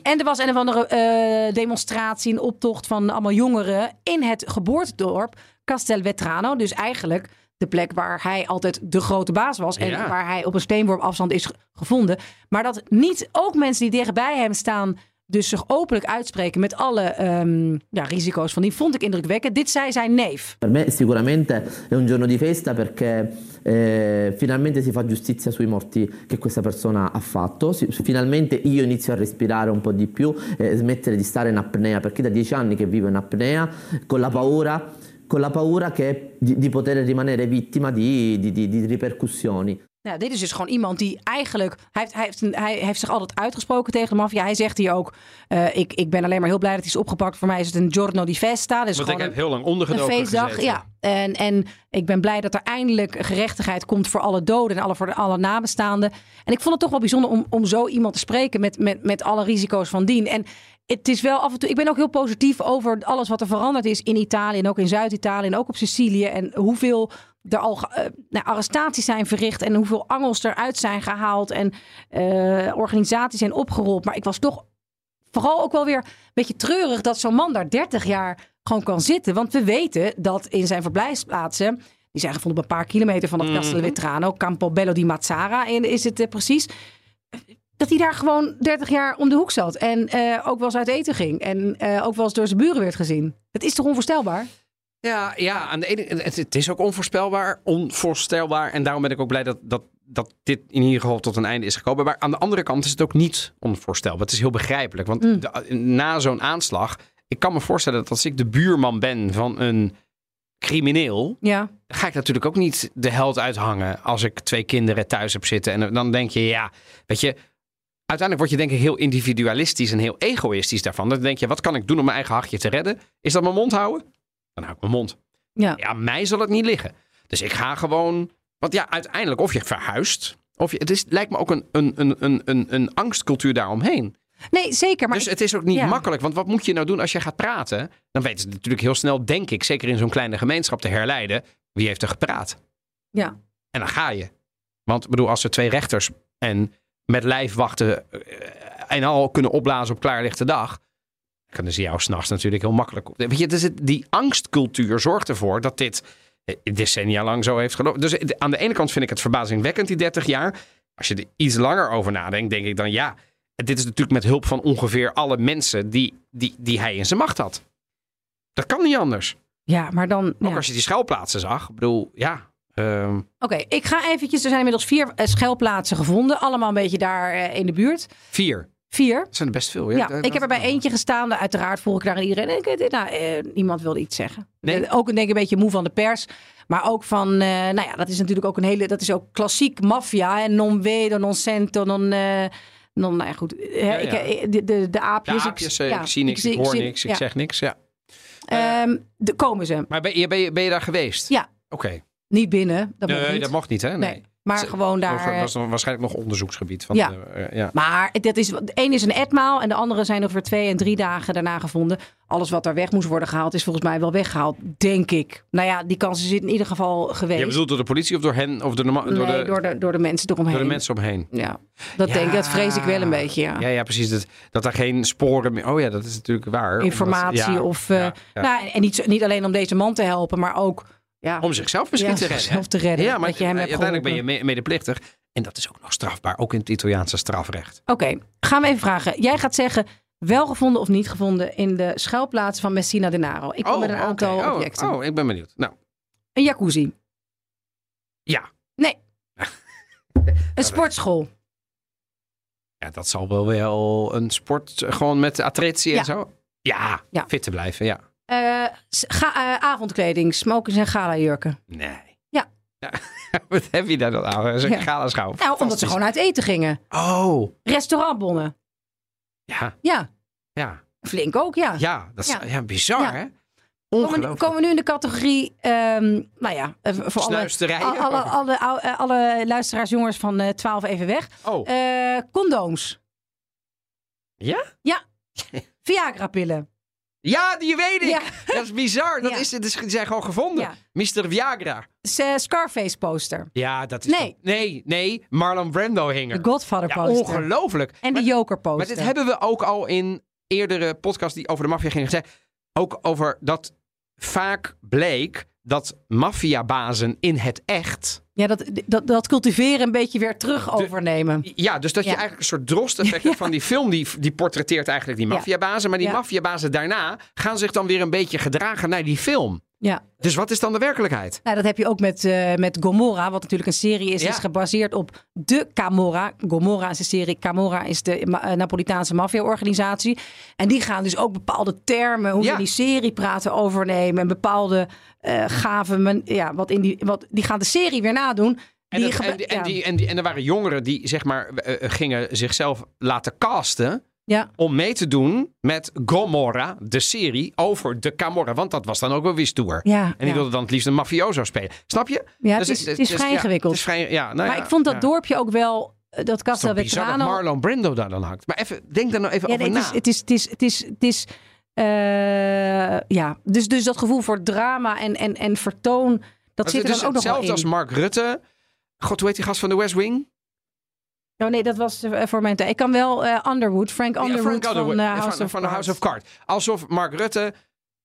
En er was een of andere eh, demonstratie, een optocht van allemaal jongeren in het geboortedorp Castelvetrano. Dus eigenlijk de plek waar hij altijd de grote baas was. En Ja. waar hij op een steenworp afstand is ge- gevonden. Maar dat niet ook mensen die dichtbij hem staan dus zich openlijk uitspreken met alle ehm, ja, risico's van die, vond ik indrukwekkend. Dit zei zijn neef. Per me sicuramente è un giorno di festa perché eh, finalmente si fa giustizia sui morti che questa persona ha fatto, Si- finalmente io inizio a respirare un po' di più e smettere di stare in apnea perché da dieci anni che vivo in apnea con la paura, con la paura che, di, di poter rimanere vittima di- di- di ripercussioni. Nou, dit is dus gewoon iemand die eigenlijk. Hij heeft, hij heeft, een- hij heeft zich altijd uitgesproken tegen de maffia. Hij zegt hier ook: eh, ik, ik ben alleen maar heel blij dat hij is opgepakt. Voor mij is het een giorno di festa. Dus Want ik heb een, heel lang een ondergedoken feestdag. gezeten. Ja. En, en ik ben blij dat er eindelijk gerechtigheid komt voor alle doden en alle, voor de, alle nabestaanden. En ik vond het toch wel bijzonder om, om zo iemand te spreken met, met, met alle risico's van dien. En het is wel af en toe. Ik ben ook heel positief over alles wat er veranderd is in Italië en ook in Zuid-Italië en ook op Sicilië. En hoeveel er al nou, arrestaties zijn verricht en hoeveel angels eruit zijn gehaald en eh, organisaties zijn opgerold. Maar ik was toch vooral ook wel weer een beetje treurig dat zo'n man daar 30 jaar gewoon kan zitten. Want we weten dat in zijn verblijfsplaatsen, die zijn gevonden op een paar kilometer van het Castel Vetrano, Campobello di Mazzara is het eh, precies. Dat hij daar gewoon 30 jaar om de hoek zat. En eh, ook wel eens uit eten ging. En ook wel eens door zijn buren werd gezien. Het is toch onvoorstelbaar? Ja, ja aan de ene, het, het is ook onvoorspelbaar, onvoorstelbaar. En daarom ben ik ook blij dat, dat, dat dit in ieder geval tot een einde is gekomen. Maar aan de andere kant is het ook niet onvoorstelbaar. Het is heel begrijpelijk. Want Mm. de- na zo'n aanslag, ik kan me voorstellen dat als ik de buurman ben van een crimineel, Ja. ga ik natuurlijk ook niet de held uithangen als ik twee kinderen thuis heb zitten. En dan denk je, ja, weet je, uiteindelijk word je denk ik heel individualistisch en heel egoïstisch daarvan. Dan denk je, wat kan ik doen om mijn eigen hachje te redden? Is dat mijn mond houden? Dan hou ik mijn mond. Ja. Ja, mij zal het niet liggen. Dus ik ga gewoon, want ja, uiteindelijk of je verhuist, of je, het is, lijkt me ook een, een, een, een, een, een angstcultuur daaromheen. Nee, zeker. Maar dus ik- het is ook niet ja. makkelijk. Want wat moet je nou doen als je gaat praten? Dan weten ze natuurlijk heel snel, denk ik, zeker in zo'n kleine gemeenschap te herleiden. Wie heeft er gepraat? ja. En dan ga je. Want bedoel, als er twee rechters en met lijfwachten eh, en al kunnen opblazen op klaarlichte dag. Kunnen ze jou s'nachts natuurlijk heel makkelijk op. Weet je, dus het, die angstcultuur zorgt ervoor dat dit eh, decennia lang zo heeft gelopen. Dus eh, aan de ene kant vind ik het verbazingwekkend, die 30 jaar. Als je er iets langer over nadenkt, denk ik dan ja. Dit is natuurlijk met hulp van ongeveer alle mensen die, die, die hij in zijn macht had. Dat kan niet anders. ja, maar dan. Ook ja. als je die schuilplaatsen zag. Ik bedoel, ja. ehm, Oké, ik ga eventjes. Er zijn inmiddels vier eh, schuilplaatsen gevonden. Allemaal een beetje daar in de buurt. vier. Vier. Dat zijn er best veel. Ja, dat- ik heb er bij eentje gestaan. Uiteraard volg ik daar aan iedereen. En ik, nou, eh, niemand wilde iets zeggen. Nee? Eh, ook een, denk ik een beetje moe van de pers. Maar ook van, eh, nou ja, dat is natuurlijk ook een hele, dat is ook klassiek maffia. En non vedo, non sento, non, eh, non nou ja, goed. Eh, Ja, ik, ja. eh, de, de, de aapjes. Ja, aapjes, ja, ik zie niks, ik, hoor niks, ik ja. zeg niks. Ja. Ehm, de, komen ze. Maar ben je, ben, je, ben je daar geweest? Ja. Oké. Niet binnen, dat mocht Nee, niet. dat mocht niet, hè? Nee. Nee, maar gewoon daar... Dat was dan waarschijnlijk nog onderzoeksgebied. Van Ja. de, eh, ja. Maar dat is, de een is een etmaal en de andere zijn nog weer twee en drie dagen daarna gevonden. Alles wat daar weg moest worden gehaald is volgens mij wel weggehaald, denk ik. Nou ja, die kans is in ieder geval geweest. Je bedoelt door de politie of door hen? Of door de, nee, door de, door, de, door de mensen eromheen. door de mensen omheen? Ja, dat Ja. denk ik, dat vrees ik wel een beetje, ja. Ja, ja, precies. Dat, dat er geen sporen meer... Oh ja, dat is natuurlijk waar. Informatie of... eh. Nou, en niet, niet alleen om deze man te helpen, maar ook... Ja, Om zichzelf misschien ja, te redden. zichzelf hè? te redden, Ja, maar dat je hem hebt uiteindelijk ben je medeplichtig. En dat is ook nog strafbaar. Ook in het Italiaanse strafrecht. Oké, gaan we even vragen. Jij gaat zeggen, wel gevonden of niet gevonden in de schuilplaats van Messina Denaro. Ik kom met een aantal Oh, objecten. Oh, ik ben benieuwd. Nou, Een jacuzzi. ja. Nee. een sportschool. Ja, dat zal wel wel een sport, gewoon met attritie en zo. Ja, Ja. fit te blijven, ja. Eh, ga, eh, avondkleding, smokers en gala-jurken. Nee. Ja. Wat heb je daar dan aan? Dat is een Ja. gala schouw. Nou, omdat ze gewoon uit eten gingen. Oh, Restaurantbonnen. ja, Ja, ja. flink ook, ja. Ja, dat is ja. Ja. bizar, Ja. hè? Komen, komen we nu in de categorie, ehm, nou ja, eh, voor alle, alle, alle, alle, luisteraars, jongens van eh 12 even weg. Oh, condooms. ja? Viagra-pillen. Ja, die weet ik. Ja. Dat is bizar. Dat Ja. is, dat is, die zijn gewoon gevonden. Ja. Mr. Viagra. Eh, Scarface-poster. Ja, dat is... Nee. Nee, nee. Marlon Brando hing De er. Ja, Godfather-poster. ongelooflijk. en de Maar- Joker-poster. Maar dit hebben we ook al in eerdere podcasts die over de maffia gingen gezegd. Ook over dat vaak bleek dat maffiabazen in het echt... Ja, dat, dat, dat cultiveren een beetje weer terug overnemen. Ja, dus dat je Ja. eigenlijk een soort drost-effect hebt van die film. Die, die portretteert eigenlijk die Ja. maffiabazen. Maar die Ja. maffiabazen daarna gaan zich dan weer een beetje gedragen naar die film. Ja. Dus wat is dan de werkelijkheid? Nou, dat heb je ook met, eh, met Gomorra, wat natuurlijk een serie is. Ja. is gebaseerd op de Camorra. Gomorra is de serie. Camorra is de ma- eh, Napolitaanse maffia-organisatie. En die gaan dus ook bepaalde termen, hoe Ja. we die serie praten, overnemen. En bepaalde eh gaven, men- ja, wat in die, wat, die gaan de serie weer nadoen. En, Die dat- gebru- en, die- en, ja. die, en, die, en er waren jongeren die zeg maar gingen zichzelf laten casten. Ja. Om mee te doen met Gomorra, de serie over de Camorra. Want dat was dan ook wel weer stoer. Ja, En die ja. wilde dan het liefst een mafioso spelen. Snap je? Ja, Dus het is, het is dus- vrij ingewikkeld. is vrij, ja, nou maar ik vond dat dorpje ook wel, eh, dat Castel bizar dat Vetrano. Marlon Brando daar dan hangt. Maar even, denk daar nou even Ja, over nee, het, na. is, het is, het is, het is, het is, eh, ja, dus, dus dat gevoel voor drama en, en, en vertoon, dat zit er is dan ook nog wel hetzelfde in. als Mark Rutte. God, hoe heet die gast van de West Wing? Oh nee, dat was eh, voor mijn tijd. Ik kan wel eh, Underwood, Frank Ja, Underwood Frank van, Underwood, eh, House van, of van de. House of Cards. Alsof Mark Rutte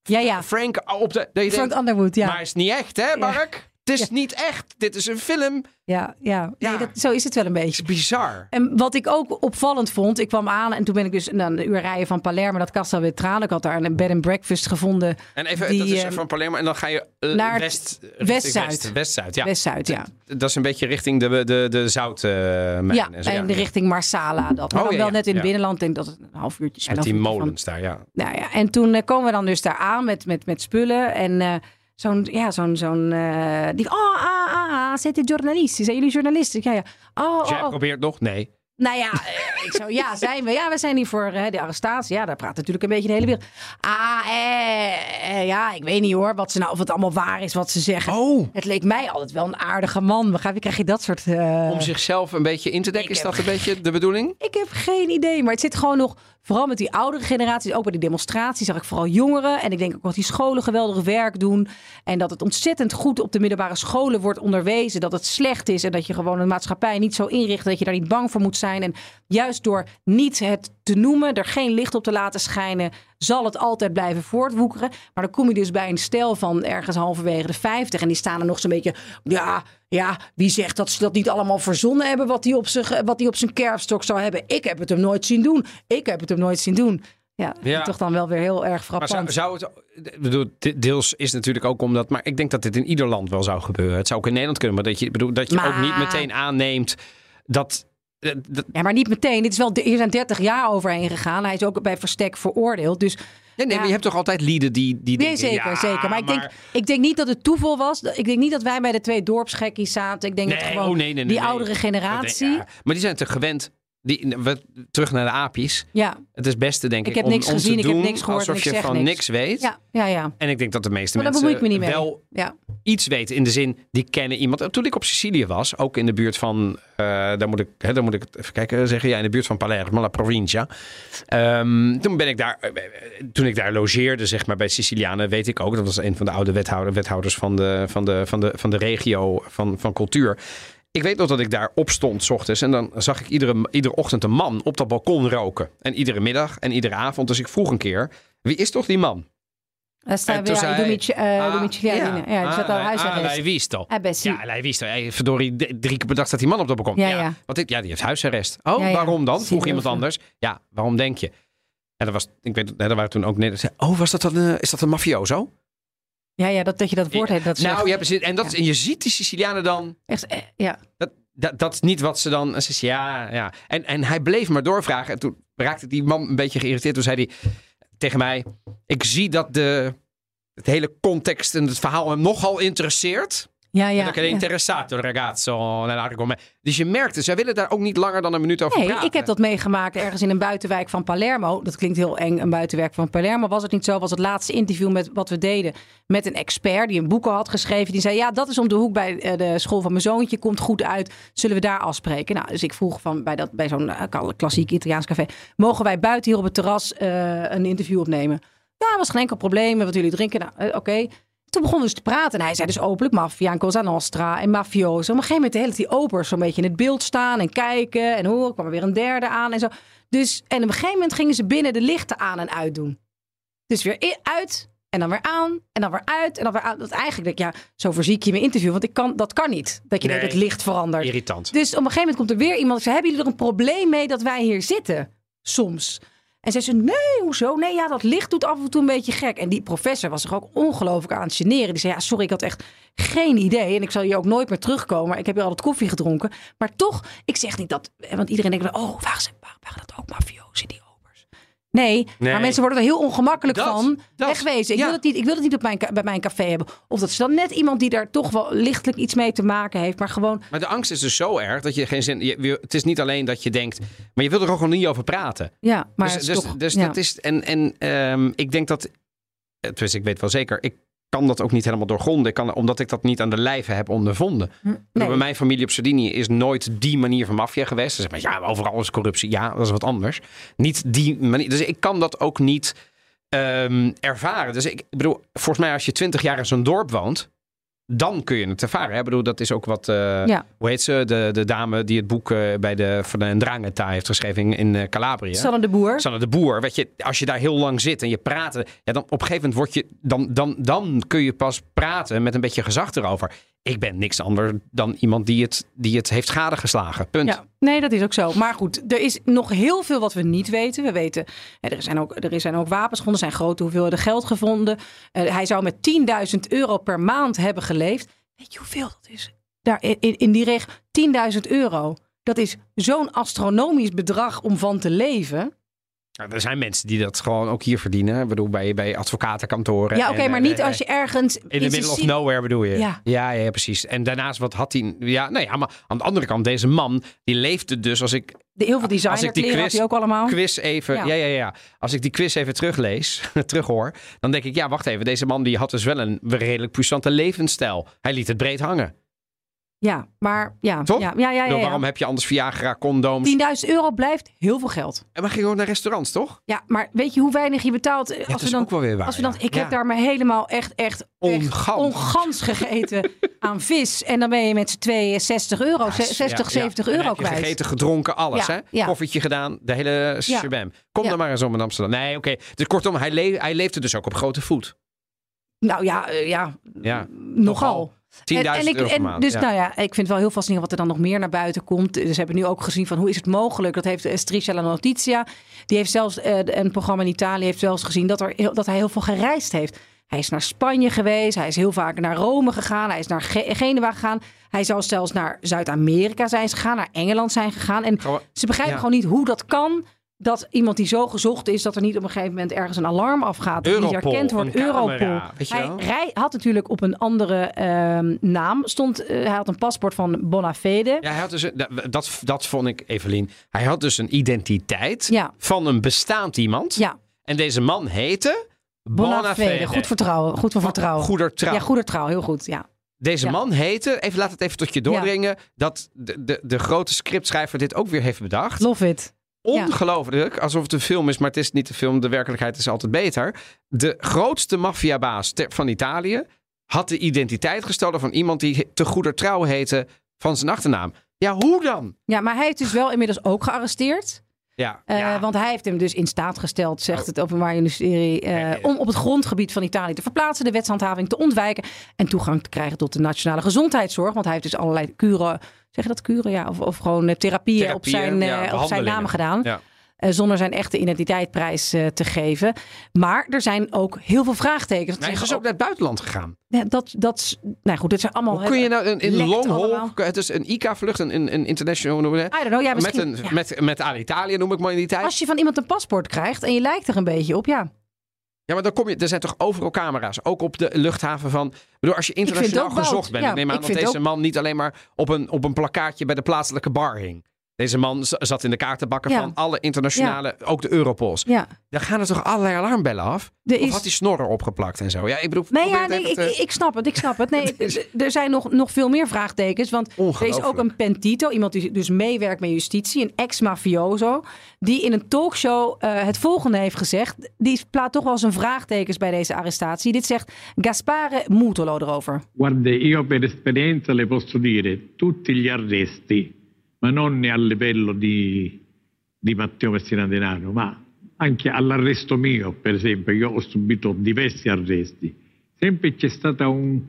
Ja, ja. Frank op de... Frank denkt, Underwood, ja. Maar is niet echt, hè, Mark? Het is niet echt. Dit is een film. ja, ja. Nee, Ja. dat, zo is het wel een Het beetje. is bizar. En wat ik ook opvallend vond, ik kwam aan en toen ben ik dus nou, een uur rijden van Palermo, dat Castel Vetrano. Ik had daar een bed and breakfast gevonden, En even, Die, dat is eh, van Palermo. En dan ga je eh, naar het west, west-zuid. West, West-Zuid, ja. West-Zuid, ja. Dat is een beetje richting de, de, de zoutmijn. Ja, en zo, en de richting Marsala. Dat. Maar Oh, dan ja, wel net in het binnenland. Denk dat het een half uurtje is. Met die molens daar, ja. Nou ja, en toen eh, komen we dan dus daar aan met, met, met spullen. En eh, zo'n, ja, zo'n, zo'n, eh, die, oh, ah, ah, ah, zitten journalisten. Zijn jullie journalisten? Ja, ja. Oh, Dus jij oh, oh. probeert nog? Nee. Nou ja, eh, ik zo, ja, zijn we. Ja, we zijn hier voor eh, de arrestatie. Ja, daar praat natuurlijk een beetje de hele wereld. Ah, eh, eh, ja, ik weet niet hoor, wat ze nou, of het allemaal waar is wat ze zeggen. Oh, Het leek mij altijd wel een aardige man. Begrijp je, krijg je dat soort... eh, om zichzelf een beetje in te dekken, Ik is heb dat een beetje de bedoeling? Ik heb geen idee, maar het zit gewoon nog, vooral met die oudere generaties, ook bij die demonstraties, zag ik vooral jongeren. En ik denk ook dat die scholen geweldig werk doen. En dat het ontzettend goed op de middelbare scholen wordt onderwezen. Dat het slecht is en dat je gewoon een maatschappij niet zo inricht dat je daar niet bang voor moet zijn. En juist door niet het te noemen, er geen licht op te laten schijnen, zal het altijd blijven voortwoekeren. Maar dan kom je dus bij een stel van ergens halverwege de 50 en die staan er nog zo'n beetje, ja, ja, wie zegt dat ze dat niet allemaal verzonnen hebben wat hij op wat hij op zijn kerfstok zou hebben? Ik heb het hem nooit zien doen. Ik heb het hem nooit zien doen. Ja, Ja. toch dan wel weer heel erg Maar frappant. zou, zou het... Bedoel, de- deels is natuurlijk ook omdat... Maar ik denk dat dit in ieder land wel zou gebeuren. Het zou ook in Nederland kunnen. Maar dat je, bedoel, dat je Maar- ook niet meteen aanneemt dat... eh, dat Ja, maar niet meteen. Dit is wel, hier zijn 30 jaar overheen gegaan. Hij is ook bij verstek veroordeeld. Dus nee, nee, Ja. maar je hebt toch altijd lieden die, die nee, denken... zeker, ja, zeker. Maar ik, Denk, ik denk niet dat het toeval was. Ik denk niet dat wij bij de twee dorpsgekkies zaten. Ik denk Nee, dat gewoon oh, nee, die oudere generatie. Ja, maar die zijn te gewend. Die, we, terug naar de aapjes. Ja, Het is beste, denk ik, Ik heb om, niks om gezien, ik heb niks gehoord en ik je zeg van niks. niks weet. ja, ja, ja. En ik denk dat de meeste Maar mensen me niet mee. wel Ja. iets weten in de zin, die kennen iemand. Toen ik op Sicilië was, ook in de buurt van, eh daar, moet ik, hè, daar moet ik even kijken zeggen, ja, in de buurt van Palermo, La Provincia. Ehm, toen ben ik daar, eh, toen ik daar logeerde, zeg maar, bij Sicilianen, weet ik ook, dat was een van de oude wethouder, wethouders van de, van de, van de, van de regio van, van cultuur. Ik weet nog dat ik daar opstond s ochtends en dan zag ik iedere, iedere ochtend een man op dat balkon roken. En iedere middag en iedere avond. Dus ik vroeg een keer, wie is toch die man? Daar staan En we toen ja, zei- Domici- eh, Ah. Ja, die zat al Ah, huisarrest. hij wist al. Ah, zie. Ja, hij wist al. Hey, verdorie, drie keer per dag staat die man op dat balkon. Ja, ja. Wat ja, die heeft huisarrest. Oh, Ja, ja. waarom dan? Vroeg iemand anders. Ja, waarom denk je? En dat was, ik weet, dat waren toen ook net. Oh, was dat dan? eh, is dat een mafioso? Ja, ja dat, dat je dat woord hebt. Dat nou, ja, precies. En, dat, en je ziet die Sicilianen dan. echt, eh, ja. dat, dat is niet wat ze dan... Ze zei, ja, ja. En, en hij bleef maar doorvragen. En toen raakte die man een beetje geïrriteerd. Toen zei hij tegen mij... Ik zie dat de, het hele context en het verhaal hem nogal interesseert. Ja, ja. Perché è interessato il ragazzo nell'argomento. Dus je merkte, zij willen daar ook niet langer dan een minuut over Nee, praten. ik heb dat meegemaakt ergens in een buitenwijk van Palermo. Dat klinkt heel eng, een buitenwijk van Palermo. Was het niet zo? Was het laatste interview met wat we deden met een expert die een boek al had geschreven. Die zei: Ja, dat is om de hoek bij eh, de school van mijn zoontje. Komt goed uit. Zullen we daar afspreken? Nou, dus ik vroeg van bij, dat, bij zo'n eh, klassiek Italiaans café: Mogen wij buiten hier op het terras eh, een interview opnemen? Ja, was geen enkel probleem. Wat jullie drinken? Nou, oké. Toen begonnen we dus te praten. En hij zei dus openlijk maffia en Cosa Nostra en mafioso. Op een gegeven moment de hele tijd die opers zo'n beetje in het beeld staan en kijken. En hoor, kwam er weer een derde aan en zo. Dus, en op een gegeven moment gingen ze binnen de lichten aan en uit doen. Dus weer i- uit en dan weer aan en dan weer uit en dan weer aan. Dat eigenlijk denk ik, ja, zo verziek je mijn interview. Want ik kan, dat kan niet, dat je Nee. het licht verandert. Irritant. Dus op een gegeven moment komt er weer iemand. Ik zei, hebben jullie er een probleem mee dat wij hier zitten? Soms. En zei ze, nee, hoezo? Nee, ja, dat licht doet af en toe een beetje gek. En die professor was zich ook ongelooflijk aan het generen. Die zei, ja, sorry, ik had echt geen idee. En ik zal hier ook nooit meer terugkomen. Ik heb hier altijd koffie gedronken. Maar toch, ik zeg niet dat... Want iedereen denkt, oh, waren, ze, waren dat ook mafiosi, die? Nee, Nee. maar mensen worden er heel ongemakkelijk Dat, van. dat, Wegwezen. Ik, ja. wil het niet, ik wil het niet op mijn, bij mijn café hebben. Of dat is dan net iemand die daar toch wel lichtelijk iets mee te maken heeft. Maar gewoon, Maar de angst is dus zo erg dat je geen zin... Je, het is niet alleen dat je denkt... Maar je wilt er ook gewoon niet over praten. ja, maar dus het is dus, toch... dus ja. dat is... En, en ehm, ik denk dat... Tenminste, ik weet wel zeker... Ik kan dat ook niet helemaal doorgronden. Ik kan, omdat ik dat niet aan de lijve heb ondervonden. Hm, Nee. Bij mijn familie op Sardinië is nooit die manier van maffia geweest. Ze zeggen, maar ja, overal is corruptie. Ja, dat is wat anders. Niet die manier. Dus ik kan dat ook niet ehm, ervaren. Dus ik bedoel, volgens mij als je twintig jaar in zo'n dorp woont, dan kun je het ervaren. Hè? Ik bedoel, dat is ook wat, eh, Ja. hoe heet ze? De, de dame die het boek eh, bij de, van de Ndrangheta heeft geschreven in, in eh, Calabria. Sanne de Boer. Sanne de Boer, weet je, als je daar heel lang zit en je praat, ja, dan op een gegeven moment word je, dan, dan, dan kun je pas praten met een beetje gezag erover. Ik ben niks anders dan iemand die het, die het heeft gadegeslagen. Punt. Ja, nee, dat is ook zo. Maar goed, er is nog heel veel wat we niet weten. We weten, er zijn ook, er zijn ook wapens gevonden, er zijn grote hoeveelheden geld gevonden. Eh, hij zou met 10.000 euro per maand hebben geleefd. Weet je hoeveel dat is? Daar in die regio, 10.000 euro. Dat is zo'n astronomisch bedrag om van te leven. Nou, er zijn mensen die dat gewoon ook hier verdienen. Ik bedoel, bij, bij advocatenkantoren. Ja, oké, maar eh, niet eh, als je ergens... In the in middle of nowhere bedoel je? Ja. ja, ja, precies. En daarnaast, wat had hij... Ja, nou ja, maar aan de andere kant, deze man, die leefde dus als ik De, heel veel Als ik die had quiz- hij ook allemaal. quiz even... Ja. Ja. Ja, ja, Als ik die quiz even teruglees, terughoor, dan denk ik, ja, wacht even. Deze man die had dus wel een redelijk puissante levensstijl. Hij liet het breed hangen. Ja, maar ja. Toch? Ja, ja, ja. Waarom heb je anders Viagra, condooms? 10.000 euro blijft heel veel geld. En we gingen ook naar restaurants, toch? Ja, maar weet je hoe weinig je betaalt? eh, als dat we is dan, ook wel weer waar. als we dan, ik heb daar me helemaal echt, echt, Ongans. ongans gegeten aan vis. En dan ben je met z'n tweeën 60 euro, Ja, 60, ja, ja. 70 En euro kwijt. gegeten, gedronken, alles. Hè? Koffietje gedaan, de hele shabam. Kom dan maar eens om in Amsterdam. Nee, oké. Dus kortom, hij, le hij leefde dus ook op grote voet. Nou ja, eh, ja, Ja, nogal. 10.000 En- en ik- euro per maand. Dus ja. nou ja, ik vind het wel heel fascinerend wat er dan nog meer naar buiten komt. Dus we hebben nu ook gezien van hoe is het mogelijk? Dat heeft Striscia La Notizia. Die heeft zelfs eh, een programma in Italië heeft zelfs gezien dat, er, dat hij heel veel gereisd heeft. Hij is naar Spanje geweest. Hij is heel vaak naar Rome gegaan. Hij is naar Ge- Genua gegaan. Hij zou zelfs naar Zuid-Amerika zijn gegaan. Naar Engeland zijn gegaan. En ze begrijpen ja. gewoon niet hoe dat kan. Dat iemand die zo gezocht is, dat er niet op een gegeven moment ergens een alarm afgaat. Dat niet Europol, herkend wordt. Europol. camera, hij, hij had natuurlijk op een andere ehm, naam. Stond, eh, hij had een paspoort van Bonafede. Ja, hij had dus een- dat, dat, vond ik, Evelien. Hij had dus een identiteit Ja. van een bestaand iemand. Ja, En deze man heette Bonafede. Goed vertrouwen. Goed voor vertrouwen. Goeder trouw. Ja, goeder trouw. Heel goed. Ja. Deze Ja. man heette, even laat het even tot je doordringen, dat de, de, de grote scriptschrijver dit ook weer heeft bedacht. Love it. Ja. Ongelooflijk, alsof het een film is, maar het is niet een film. De werkelijkheid is altijd beter. De grootste maffiabaas ter- van Italië had de identiteit gestolen van iemand die te goeder trouw heette van zijn achternaam. Ja, hoe dan? Ja, maar hij heeft dus wel inmiddels ook gearresteerd. Ja, Eh, ja. Want hij heeft hem dus in staat gesteld, zegt Oh. het Openbaar Ministerie, eh, Nee, nee. om op het grondgebied van Italië te verplaatsen, de wetshandhaving te ontwijken en toegang te krijgen tot de nationale gezondheidszorg. Want hij heeft dus allerlei kuren, zeg je dat kuren? Ja, of, of gewoon eh, therapieën, op zijn, ja, eh, op zijn naam gedaan. Ja. eh, zonder zijn echte identiteitsprijs eh, te geven. Maar er zijn ook heel veel vraagtekens. Hij is ook naar het buitenland gegaan. Ja, dat, dat, nou goed, dit zijn allemaal... Hoe kun je nou een, in long haul, het is een ICA-vlucht, een, een, een international, hoe noem je dat? I don't know, ja, met, een, ja. met, met Alitalia noem ik maar in die tijd. Als je van iemand een paspoort krijgt en je lijkt er een beetje op, ja. Ja, maar dan kom je, er zijn toch overal camera's, ook op de luchthaven van. Bedoel, als je internationaal gezocht bent, Ja, ik neem aan dat deze ook- man niet alleen maar op een, op een plakkaatje bij de plaatselijke bar hing. Deze man zat in de kaartenbakken Ja. van alle internationale, ook de Europols. ja. Dan gaan er toch allerlei alarmbellen af? Er Of is- had hij snorren opgeplakt en zo? Ja, ik bedoel, Nee, ja, nee ik, te- ik, snap het, ik snap het. Nee, er zijn nog, nog veel meer vraagtekens. Want er is ook een pentito, iemand die dus meewerkt met justitie, een ex-mafioso, die in een talkshow eh, het volgende heeft gezegd. Die plaat toch wel zijn vraagtekens bij deze arrestatie. Dit zegt Gaspare Mutolo erover. Guarda, io per esperienza le posso dire tutti gli arresti, ma non a livello di, di Matteo Messina Denaro, ma anche all'arresto mio, per esempio, io ho subito diversi arresti. Sempre c'è stata un-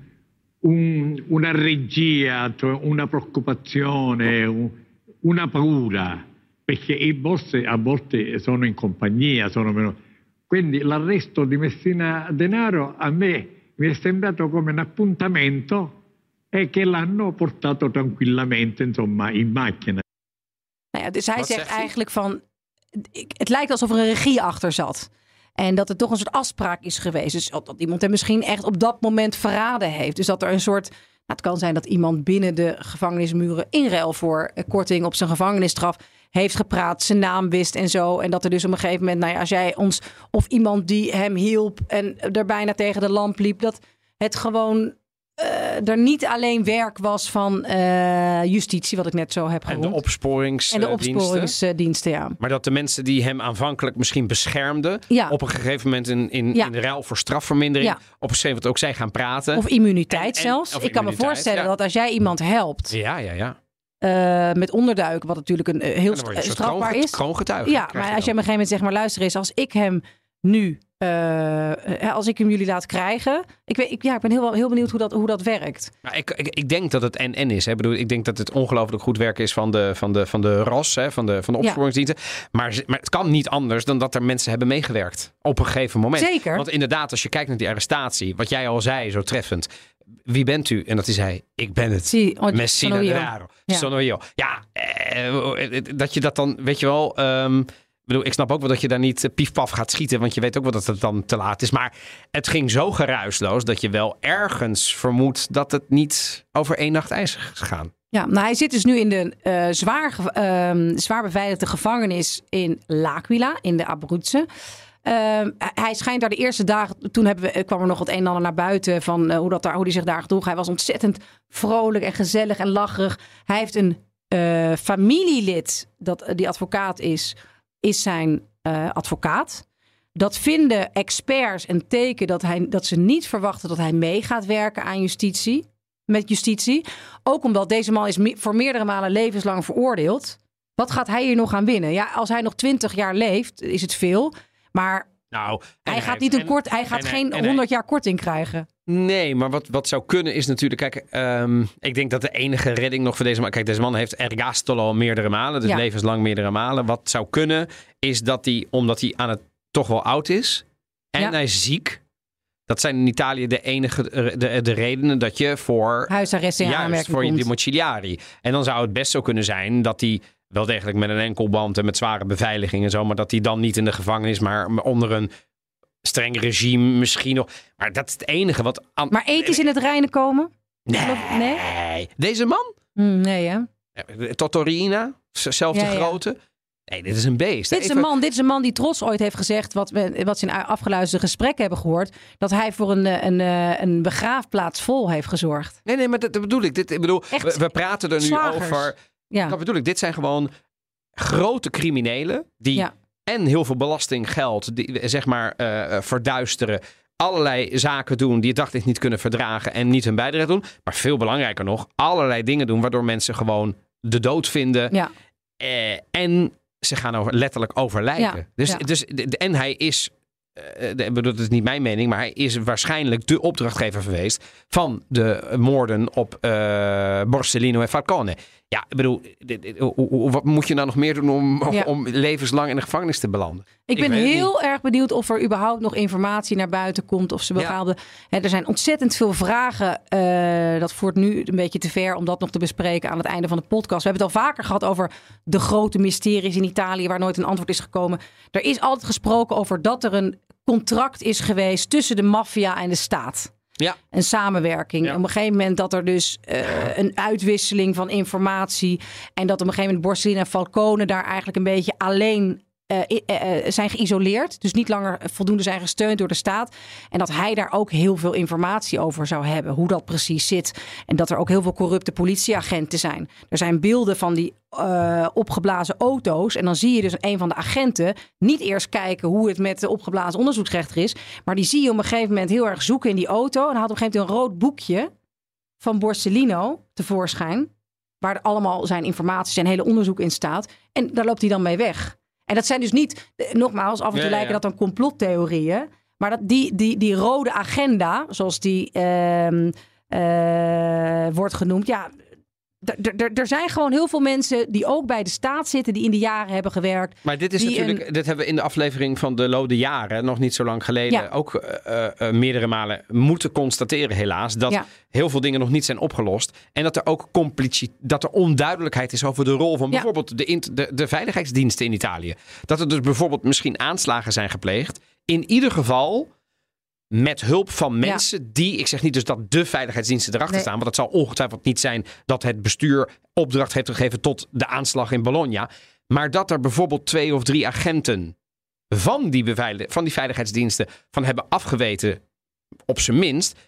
un- una regia, una preoccupazione, un- una paura, perché i boss a volte sono in compagnia, sono meno... Quindi l'arresto di Messina Denaro a me mi è sembrato come un appuntamento e che l'hanno portato tranquillamente, insomma, in macchina. Nou ja, dus hij Wat zegt zegt hij? eigenlijk van, ik- het lijkt alsof er een regie achter zat. En dat het toch een soort afspraak is geweest. Dus dat iemand hem misschien echt op dat moment verraden heeft. Dus dat er een soort. Nou, het kan zijn dat iemand binnen de gevangenismuren in ruil voor eh, korting op zijn gevangenisstraf heeft gepraat, zijn naam wist en zo. En dat er dus op een gegeven moment, nou ja, als jij ons of iemand die hem hielp en er bijna tegen de lamp liep, dat het gewoon eh, er niet alleen werk was van eh, justitie, wat ik net zo heb En de opsporingsdiensten. En de opsporingsdiensten, ja. Maar dat de mensen die hem aanvankelijk misschien beschermden, Ja. op een gegeven moment in, in, Ja. in de ruil voor strafvermindering, Ja. op een gegeven moment ook zij gaan praten. Of immuniteit En- en- zelfs. of ik kan me voorstellen dat als jij iemand helpt Ja, ja, ja. eh, met onderduiken, wat natuurlijk een, eh, heel strafbaar is. kroongetuige. Ja, maar als je op een gegeven moment zegt, maar luister eens, als ik hem nu, eh, eh, als ik hem jullie laat krijgen, ik, weet, ik, ja, ik ben heel, heel benieuwd hoe dat, hoe dat werkt. Nou, ik, ik, ik denk dat het en-en is. Hè. Ik, bedoel, ik denk dat het ongelooflijk goed werk is van de, van de, van de RAS, hè, van de, van de Ja. opsporingsdiensten. Maar, maar het kan niet anders dan dat er mensen hebben meegewerkt. Op een gegeven moment. Zeker. Want inderdaad, als je kijkt naar die arrestatie, wat jij al zei, zo treffend. Wie bent u? En dat hij zei, ik ben het. Zie, oh, Messina Sonorio. Denaro. Ja. Sonorio. Ja, eh, dat je dat dan, weet je wel... ehm, bedoel, ik snap ook wel dat je daar niet eh, piefpaf gaat schieten, want je weet ook wel dat het dan te laat is. Maar het ging zo geruisloos dat je wel ergens vermoedt dat het niet over één nacht ijs is gegaan. Ja, nou, hij zit dus nu in de eh, zwaar, ehm, zwaar beveiligde gevangenis in L'Aquila, in de Abruzzen. Ehm, hij schijnt daar de eerste dagen, toen hebben we, eh, kwam er nog het een en ander naar buiten van hoe, dat daar, hoe hij zich daar gedroeg. Hij was ontzettend vrolijk en gezellig en lacherig. Hij heeft een familielid, dat die advocaat is, is zijn eh, advocaat. Dat vinden experts een teken dat, hij, dat ze niet verwachten dat hij mee gaat werken aan justitie. Met justitie. Ook omdat deze man is voor meerdere malen levenslang veroordeeld. Wat gaat hij hier nog aan winnen? Ja, als hij nog twintig jaar leeft, is het veel. Maar Nou, hij gaat niet een en- kort, hij gaat en geen en hij- 100 jaar korting krijgen. Nee, maar wat, wat zou kunnen is natuurlijk... Kijk, ehm, ik denk dat de enige redding nog voor deze man... Kijk, deze man heeft ergastolo al meerdere malen. Dus Ja. levenslang meerdere malen. Wat zou kunnen is dat hij, omdat hij aan het toch wel oud is... en Ja. hij is ziek... Dat zijn in Italië de enige de, de redenen dat je voor Huisarrest in Juist, aanmerking voor je domiciliari. En dan zou het best zo kunnen zijn dat hij wel degelijk met een enkelband en met zware beveiliging en zo, maar dat hij dan niet in de gevangenis, maar onder een streng regime misschien nog. Maar dat is het enige wat. Maar ethisch in het reinen komen? nee. Nee? Deze man, Hm, nee, hè? Totorina, zelfde Ja, ja. grootte. Nee, dit is een beest. Dit is, een man, dit is een man die trots ooit heeft gezegd, wat, we, wat ze in afgeluisterde gesprekken hebben gehoord, dat hij voor een, eh, een, eh, een begraafplaats vol heeft gezorgd. Nee, nee, maar dat, dat bedoel ik. Dit, ik bedoel, Echt we, we praten er nu slagers. over. Ja, Dat bedoel ik. Dit zijn gewoon grote criminelen die Ja. en heel veel belastinggeld, die, zeg maar, eh, verduisteren. Allerlei zaken doen die het daglicht niet kunnen verdragen en niet hun bijdrage doen. Maar veel belangrijker nog, allerlei dingen doen waardoor mensen gewoon de dood vinden. ja. Eh, en ze gaan over, letterlijk overlijden. Ja, Dus, dus, en hij is, ik bedoel, dat is niet mijn mening, maar hij is waarschijnlijk de opdrachtgever geweest van de moorden op eh, Borsellino en Falcone. Ja, ik bedoel, dit- dit- wat moet je nou nog meer doen om, om- Ja. om levenslang in de gevangenis te belanden? Ik ben heel erg benieuwd of er überhaupt nog informatie naar buiten komt. Of ze Ja. bepaalde. Hè, er zijn ontzettend veel vragen. eh, dat voert nu een beetje te ver om dat nog te bespreken aan het einde van de podcast. We hebben het al vaker gehad over de grote mysteries in Italië waar nooit een antwoord is gekomen. Er is altijd gesproken over dat er een contract is geweest tussen de maffia en de staat. Ja. Een samenwerking. Ja. Op een gegeven moment dat er dus eh, een uitwisseling van informatie. En dat op een gegeven moment Borsellino en Falcone daar eigenlijk een beetje alleen eh, eh, eh, zijn geïsoleerd. Dus niet langer voldoende zijn gesteund door de staat. En dat hij daar ook heel veel informatie over zou hebben. Hoe dat precies zit. En dat er ook heel veel corrupte politieagenten zijn. Er zijn beelden van die opgeblazen auto's. En dan zie je dus een van de agenten niet eerst kijken hoe het met de opgeblazen onderzoeksrechter is. Maar die zie je op een gegeven moment heel erg zoeken in die auto. En had op een gegeven moment een rood boekje van Borsellino tevoorschijn. Waar allemaal zijn informatie, zijn hele onderzoek in staat. En daar loopt hij dan mee weg. En dat zijn dus niet, nogmaals, af en toe Ja, lijken ja. dat dan complottheorieën. Maar dat die, die, die rode agenda, zoals die ehm, eh, wordt genoemd. Ja, er zijn gewoon heel veel mensen die ook bij de staat zitten. Die in de jaren hebben gewerkt. Maar dit is natuurlijk, dit hebben we in de aflevering van de Lode Jaren, nog niet zo lang geleden, Ja. ook eh, eh, eh, meerdere malen moeten constateren, helaas, dat Ja. heel veel dingen nog niet zijn opgelost. En dat er ook complici, dat er onduidelijkheid is over de rol van Ja. bijvoorbeeld de, de veiligheidsdiensten in Italië. Dat er dus bijvoorbeeld misschien aanslagen zijn gepleegd. In ieder geval met hulp van mensen die, ik zeg niet dus dat de veiligheidsdiensten erachter Nee. staan, want het zal ongetwijfeld niet zijn dat het bestuur opdracht heeft gegeven tot de aanslag in Bologna. Maar dat er bijvoorbeeld twee of drie agenten van die, beveilig- van die veiligheidsdiensten van hebben afgeweten, op zijn minst,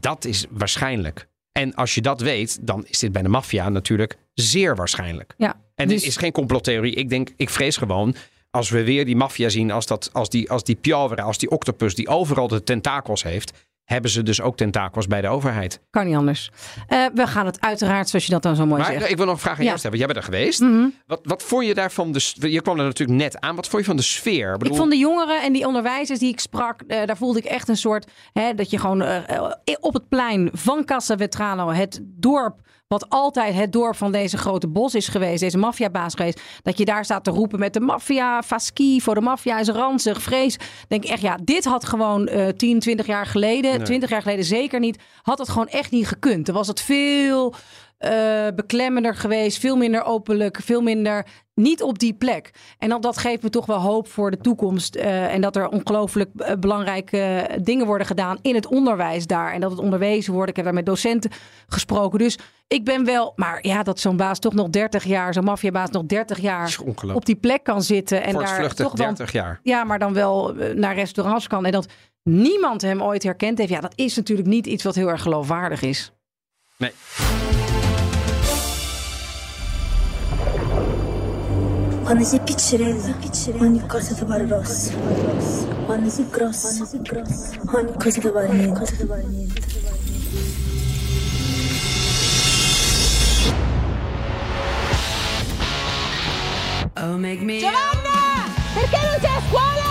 dat is waarschijnlijk. En als je dat weet, dan is dit bij de maffia natuurlijk zeer waarschijnlijk. Ja, En dus- dit is geen complottheorie. Ik denk, ik vrees gewoon, als we weer die maffia zien, als, dat, als, die, als die Piovra, als die octopus die overal de tentakels heeft, hebben ze dus ook tentakels bij de overheid. Kan niet anders. Eh, we gaan het uiteraard, zoals je dat dan zo mooi Maar zegt. ik wil nog een vraag aan Ja. jou stellen. Jij bent er geweest. Mhm. Wat, wat vond je daarvan? De, je kwam er natuurlijk net aan. Wat vond je van de sfeer? Ik bedoel- vond de jongeren en die onderwijzers die ik sprak, eh, daar voelde ik echt een soort, hè, dat je gewoon eh, eh, op het plein van Casa Vetrano, het dorp, wat altijd het dorp van deze grote bos is geweest, deze maffiabaas geweest, dat je daar staat te roepen met de maffia, fasci, voor de maffia is ranzig, vrees. Denk echt, ja, dit had gewoon eh 10, 20 jaar geleden, 20 jaar geleden zeker niet, had het gewoon echt niet gekund. Dan was het veel eh, beklemmender geweest, veel minder openlijk, veel minder niet op die plek. En dat, dat geeft me toch wel hoop voor de toekomst. eh, en dat er ongelooflijk eh, belangrijke dingen worden gedaan in het onderwijs daar. En dat het onderwezen wordt. Ik heb daar met docenten gesproken. Dus ik ben wel, maar ja, dat zo'n baas toch nog 30 jaar, zo'n maffiabaas nog 30 jaar op die plek kan zitten. En daar toch wel 30 jaar. ja, maar dan wel naar restaurants kan. En dat niemand hem ooit herkend heeft. Ja, dat is natuurlijk niet iets wat heel erg geloofwaardig is. Nee. Quando sei piccerella, ogni cosa ti pare rossa. Quando sei grossa, ogni cosa ti pare niente. Oh, make me Giovanna! Perché non sei a scuola?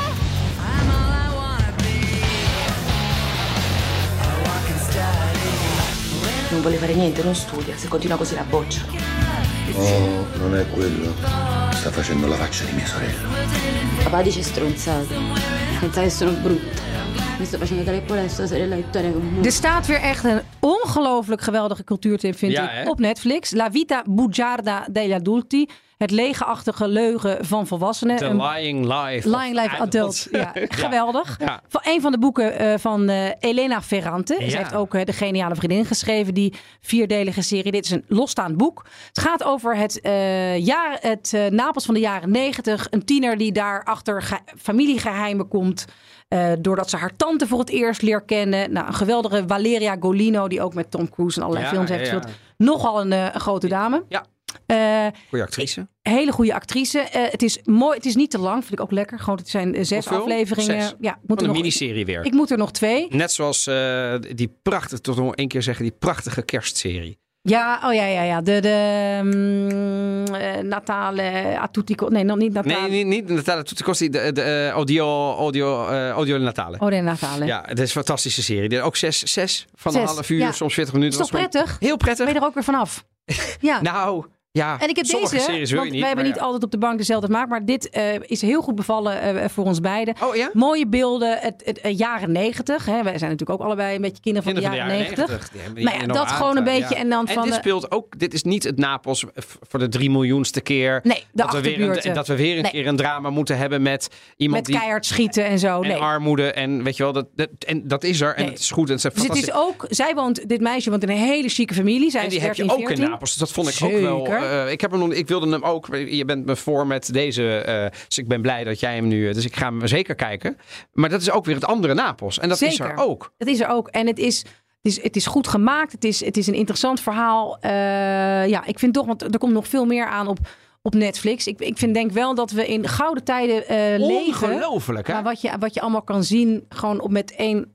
Non vuole fare niente, non studia, se continua così la boccia. Oh, non è quello. Sta facendo la faccia di mia sorella. Papà dice stronzate. Pensa che sono brutta. Er staat weer echt een ongelooflijk geweldige cultuurtip, vind Ja, ik, hè? op Netflix. La Vita Bugiarda degli Adulti. Het legerachtige leugen van volwassenen. The Een Lying Life. Lying Life Adult. Ja, geweldig. Ja. Van een van de boeken eh, van eh, Elena Ferrante. Ze heeft ook eh, De Geniale Vriendin geschreven, die vierdelige serie. Dit is een losstaand boek. Het gaat over het, jaar, het Napels van de jaren negentig. Een tiener die daar achter ge- familiegeheimen komt. doordat ze haar tante voor het eerst leert kennen. Nou, een geweldige Valeria Golino, die ook met Tom Cruise en allerlei Ja, films heeft ja, ja. gespeeld. Nogal een, een grote dame. Ja. Eh, Goeie actrice. hele goede actrice. Eh, het is mooi. Het is niet te lang, vind ik ook lekker. Gewoon, het zijn eh, zes afleveringen. Zes. Ja, moet er een nog, miniserie weer. ik moet er nog twee. Net zoals eh, die prachtige, tot nog één keer zeggen, die prachtige kerstserie. Ja, oh ja, ja, ja. De, de eh, Natale a tutti co- Nee, nog niet Natale. Nee, niet, niet Natale Tutti Costi, de, de eh, Audio, Audio, eh, Audio Natale. De Natale. Ja, het is een fantastische serie. Ook zes, zes van een half uur, ja. soms 40 minuten. Is toch prettig? Heel prettig. Ben je er ook weer vanaf? Ja. Nou, Ja, En ik heb deze, series wil want je niet. wij hebben niet ja. altijd op de bank dezelfde maak, maar dit eh, is heel goed bevallen eh, voor ons beiden. Oh ja? Mooie beelden, het, het, eh, jaren negentig. Wij zijn natuurlijk ook allebei een beetje kinderen van Kinderen de jaren negentig. 90. Die hebben Maar ja, dat gewoon een beetje en dan van dit de- speelt ook, dit is niet het Napels voor de drie miljoenste keer. Nee, de dat we weer een, dat we weer een Nee. keer een drama moeten hebben met iemand Met die keihard schieten en zo. en Nee. armoede en weet je wel dat, dat en dat is er en Nee. het is goed en het is Dus het is ook, zij woont, dit meisje woont in een hele chique familie. Zij En die heb je 13, ook in 14. Napels. Dus dat vond ik ook wel. Zeker. eh, ik, heb hem nog, ik wilde hem ook. Je bent me voor met deze. eh, dus ik ben blij dat jij hem nu. Dus ik ga hem zeker kijken. Maar dat is ook weer het andere Napels. En dat is er ook. Dat is er ook. En het is, het is, het is goed gemaakt. Het is, het is een interessant verhaal. Eh, ja, ik vind toch, want er komt nog veel meer aan op, op Netflix. Ik, ik vind, denk wel dat we in gouden tijden eh leven. Ongelooflijk, hè? Maar wat je, wat je allemaal kan zien, gewoon op met één.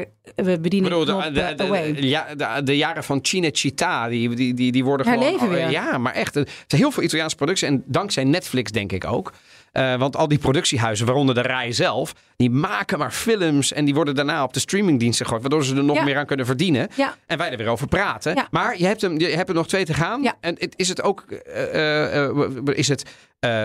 Ik de, knop, de, eh, de, de, ja, de, de jaren van Cinecittà, die, die, die, die worden Herleven gewoon... weer. Ja, maar echt. Er zijn heel veel Italiaanse producties. En dankzij Netflix denk ik ook. Eh, want al die productiehuizen, waaronder de RAI zelf... die maken maar films en die worden daarna op de streamingdiensten gegooid... waardoor ze er nog Ja. meer aan kunnen verdienen. Ja. En wij er weer over praten. Ja. Maar je hebt, hem, je hebt er nog twee te gaan. En is het ook... eh, is het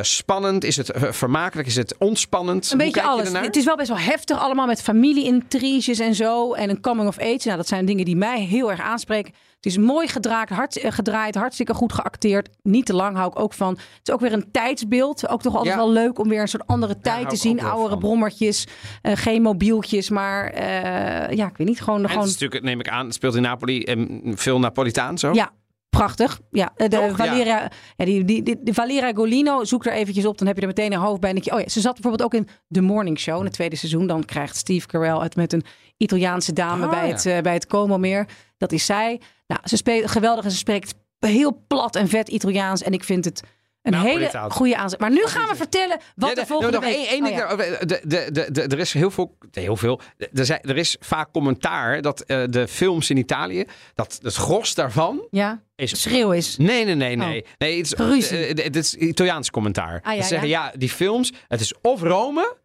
spannend? Is het vermakelijk? Is het ontspannend? Een beetje alles. Het is wel best wel heftig allemaal met familie-intriges en zo. En een coming of age. Nou, dat zijn dingen die mij heel erg aanspreken. Het is mooi gedraaid, hart, eh, gedraaid, hartstikke goed geacteerd. Niet te lang hou ik ook van. Het is ook weer een tijdsbeeld. Ook toch altijd Ja. wel leuk om weer een soort andere tijd te zien. Oudere brommertjes, eh, geen mobieltjes. Maar eh, ja, ik weet niet. Gewoon, En gewoon het is natuurlijk, neem ik aan, het speelt in Napoli en veel Napolitaan zo. ja, prachtig. Ja, eh, de Toch? Valeria, ja. die, die, die, Valeria Golino, zoek er eventjes op. Dan heb je er meteen een hoofd denk je, oh ja, ze zat bijvoorbeeld ook in The Morning Show in het tweede seizoen. Dan krijgt Steve Carell het met een Italiaanse dame Ah, bij, ja. het, eh, bij het Como meer. Dat is zij. Nou, ze speelt geweldig en ze spreekt heel plat en vet Italiaans. En ik vind het een hele Napolitaans. goede aanzet. Maar nu gaan we vertellen wat Ja, de de- volgende nog week... één, één Oh, ja. er is heel veel. Heel veel. Er, zijn, er is vaak commentaar dat eh, de films in Italië. dat het gros daarvan. ja, is. schreeuw is. Nee, nee, nee, nee. nee het, is, Geruzie. eh, het is Italiaans commentaar. Ah, ja, Ze zeggen ja. die films. Het is of Rome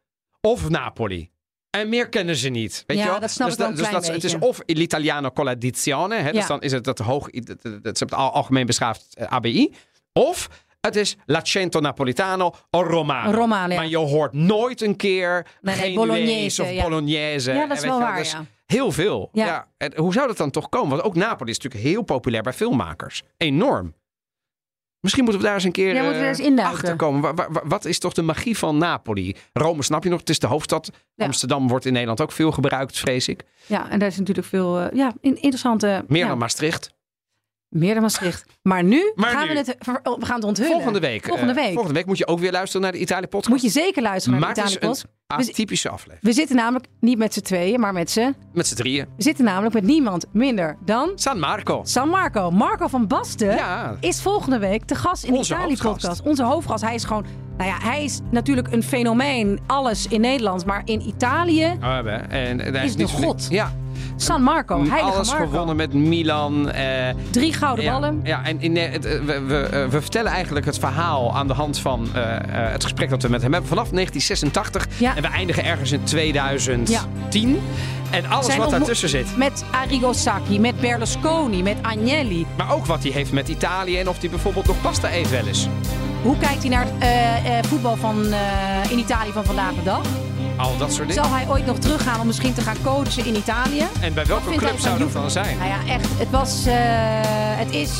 of Napoli. En meer kennen ze niet. Weet Ja, je wel? dat snap dus ik wel dus klein dat, Het is of l'italiano con l'addizione. Hè, Ja. Dus dan is het dat hoog. Dat, dat, dat is het al- algemeen beschaafd eh, ABI. Of het is l'accento napolitano o romano. Romano, ja. Maar je hoort nooit een keer Nee, Bolognese, of ja. Bolognese. Ja, dat is wel waar, dus ja. Heel veel. Ja. En hoe zou dat dan toch komen? Want ook Napoli is natuurlijk heel populair bij filmmakers. Enorm. Misschien moeten we daar eens een keer Ja, eh, eens achter komen. Wa- wa- wa- wat is toch de magie van Napoli? Rome snap je nog, het is de hoofdstad. Ja. Amsterdam wordt in Nederland ook veel gebruikt, vrees ik. Ja, en daar is natuurlijk veel eh, ja, in- interessante... Meer ja, dan Maastricht. Meer dan Maastricht. Maar nu, Maar gaan nu. we het oh, we gaan het onthullen. Volgende week. Volgende eh, week. volgende week moet je ook weer luisteren naar de Italië-podcast. Moet je zeker luisteren naar Maar de is Italië een atypische aflevering. We zitten namelijk niet met z'n tweeën, maar met z'n... Met z'n drieën. We zitten namelijk met niemand minder dan... San Marco. San Marco. Marco van Basten Ja. is volgende week te gast in de Italië. Podcast. Onze hoofdgast. Hij is gewoon... Nou ja, hij is natuurlijk een fenomeen. Alles in Nederland. Maar in Italië... Oh, we- en, en hij Is de god. Ja. San Marco. Heilige Alles Marco. gewonnen met Milan. eh, Drie gouden ja, ballen. Ja, en in, eh, het, eh, we, we, we vertellen eigenlijk het verhaal aan de hand van het gesprek dat we met hem hebben vanaf 1986. Ja. En we eindigen ergens in 2010. En alles Zijn wat daartussen zit. Met Arrigo Sacchi, met Berlusconi, met Agnelli. Maar ook wat hij heeft met Italië en of hij bijvoorbeeld nog pasta eet wel eens. Hoe kijkt hij naar het voetbal van, in Italië van vandaag de dag? Al dat soort dingen. Zal hij ooit nog teruggaan om misschien te gaan coachen in Italië? En bij welke club zou dat dan zijn? Nou ja, echt. Het was. eh, het is.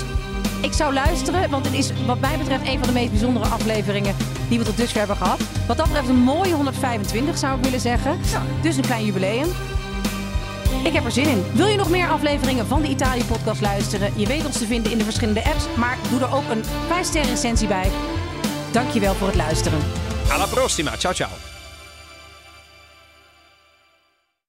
Ik zou luisteren, want het is wat mij betreft een van de meest bijzondere afleveringen die we tot dusver hebben gehad. Wat dat betreft een mooie 125 zou ik willen zeggen. Dus een klein jubileum. Ik heb er zin in. Wil je nog meer afleveringen van de Italië podcast luisteren? Je weet ons te vinden in de verschillende apps, maar doe er ook een 5 sterren recensie bij. Dankjewel voor het luisteren. Alla prossima. Ciao, ciao.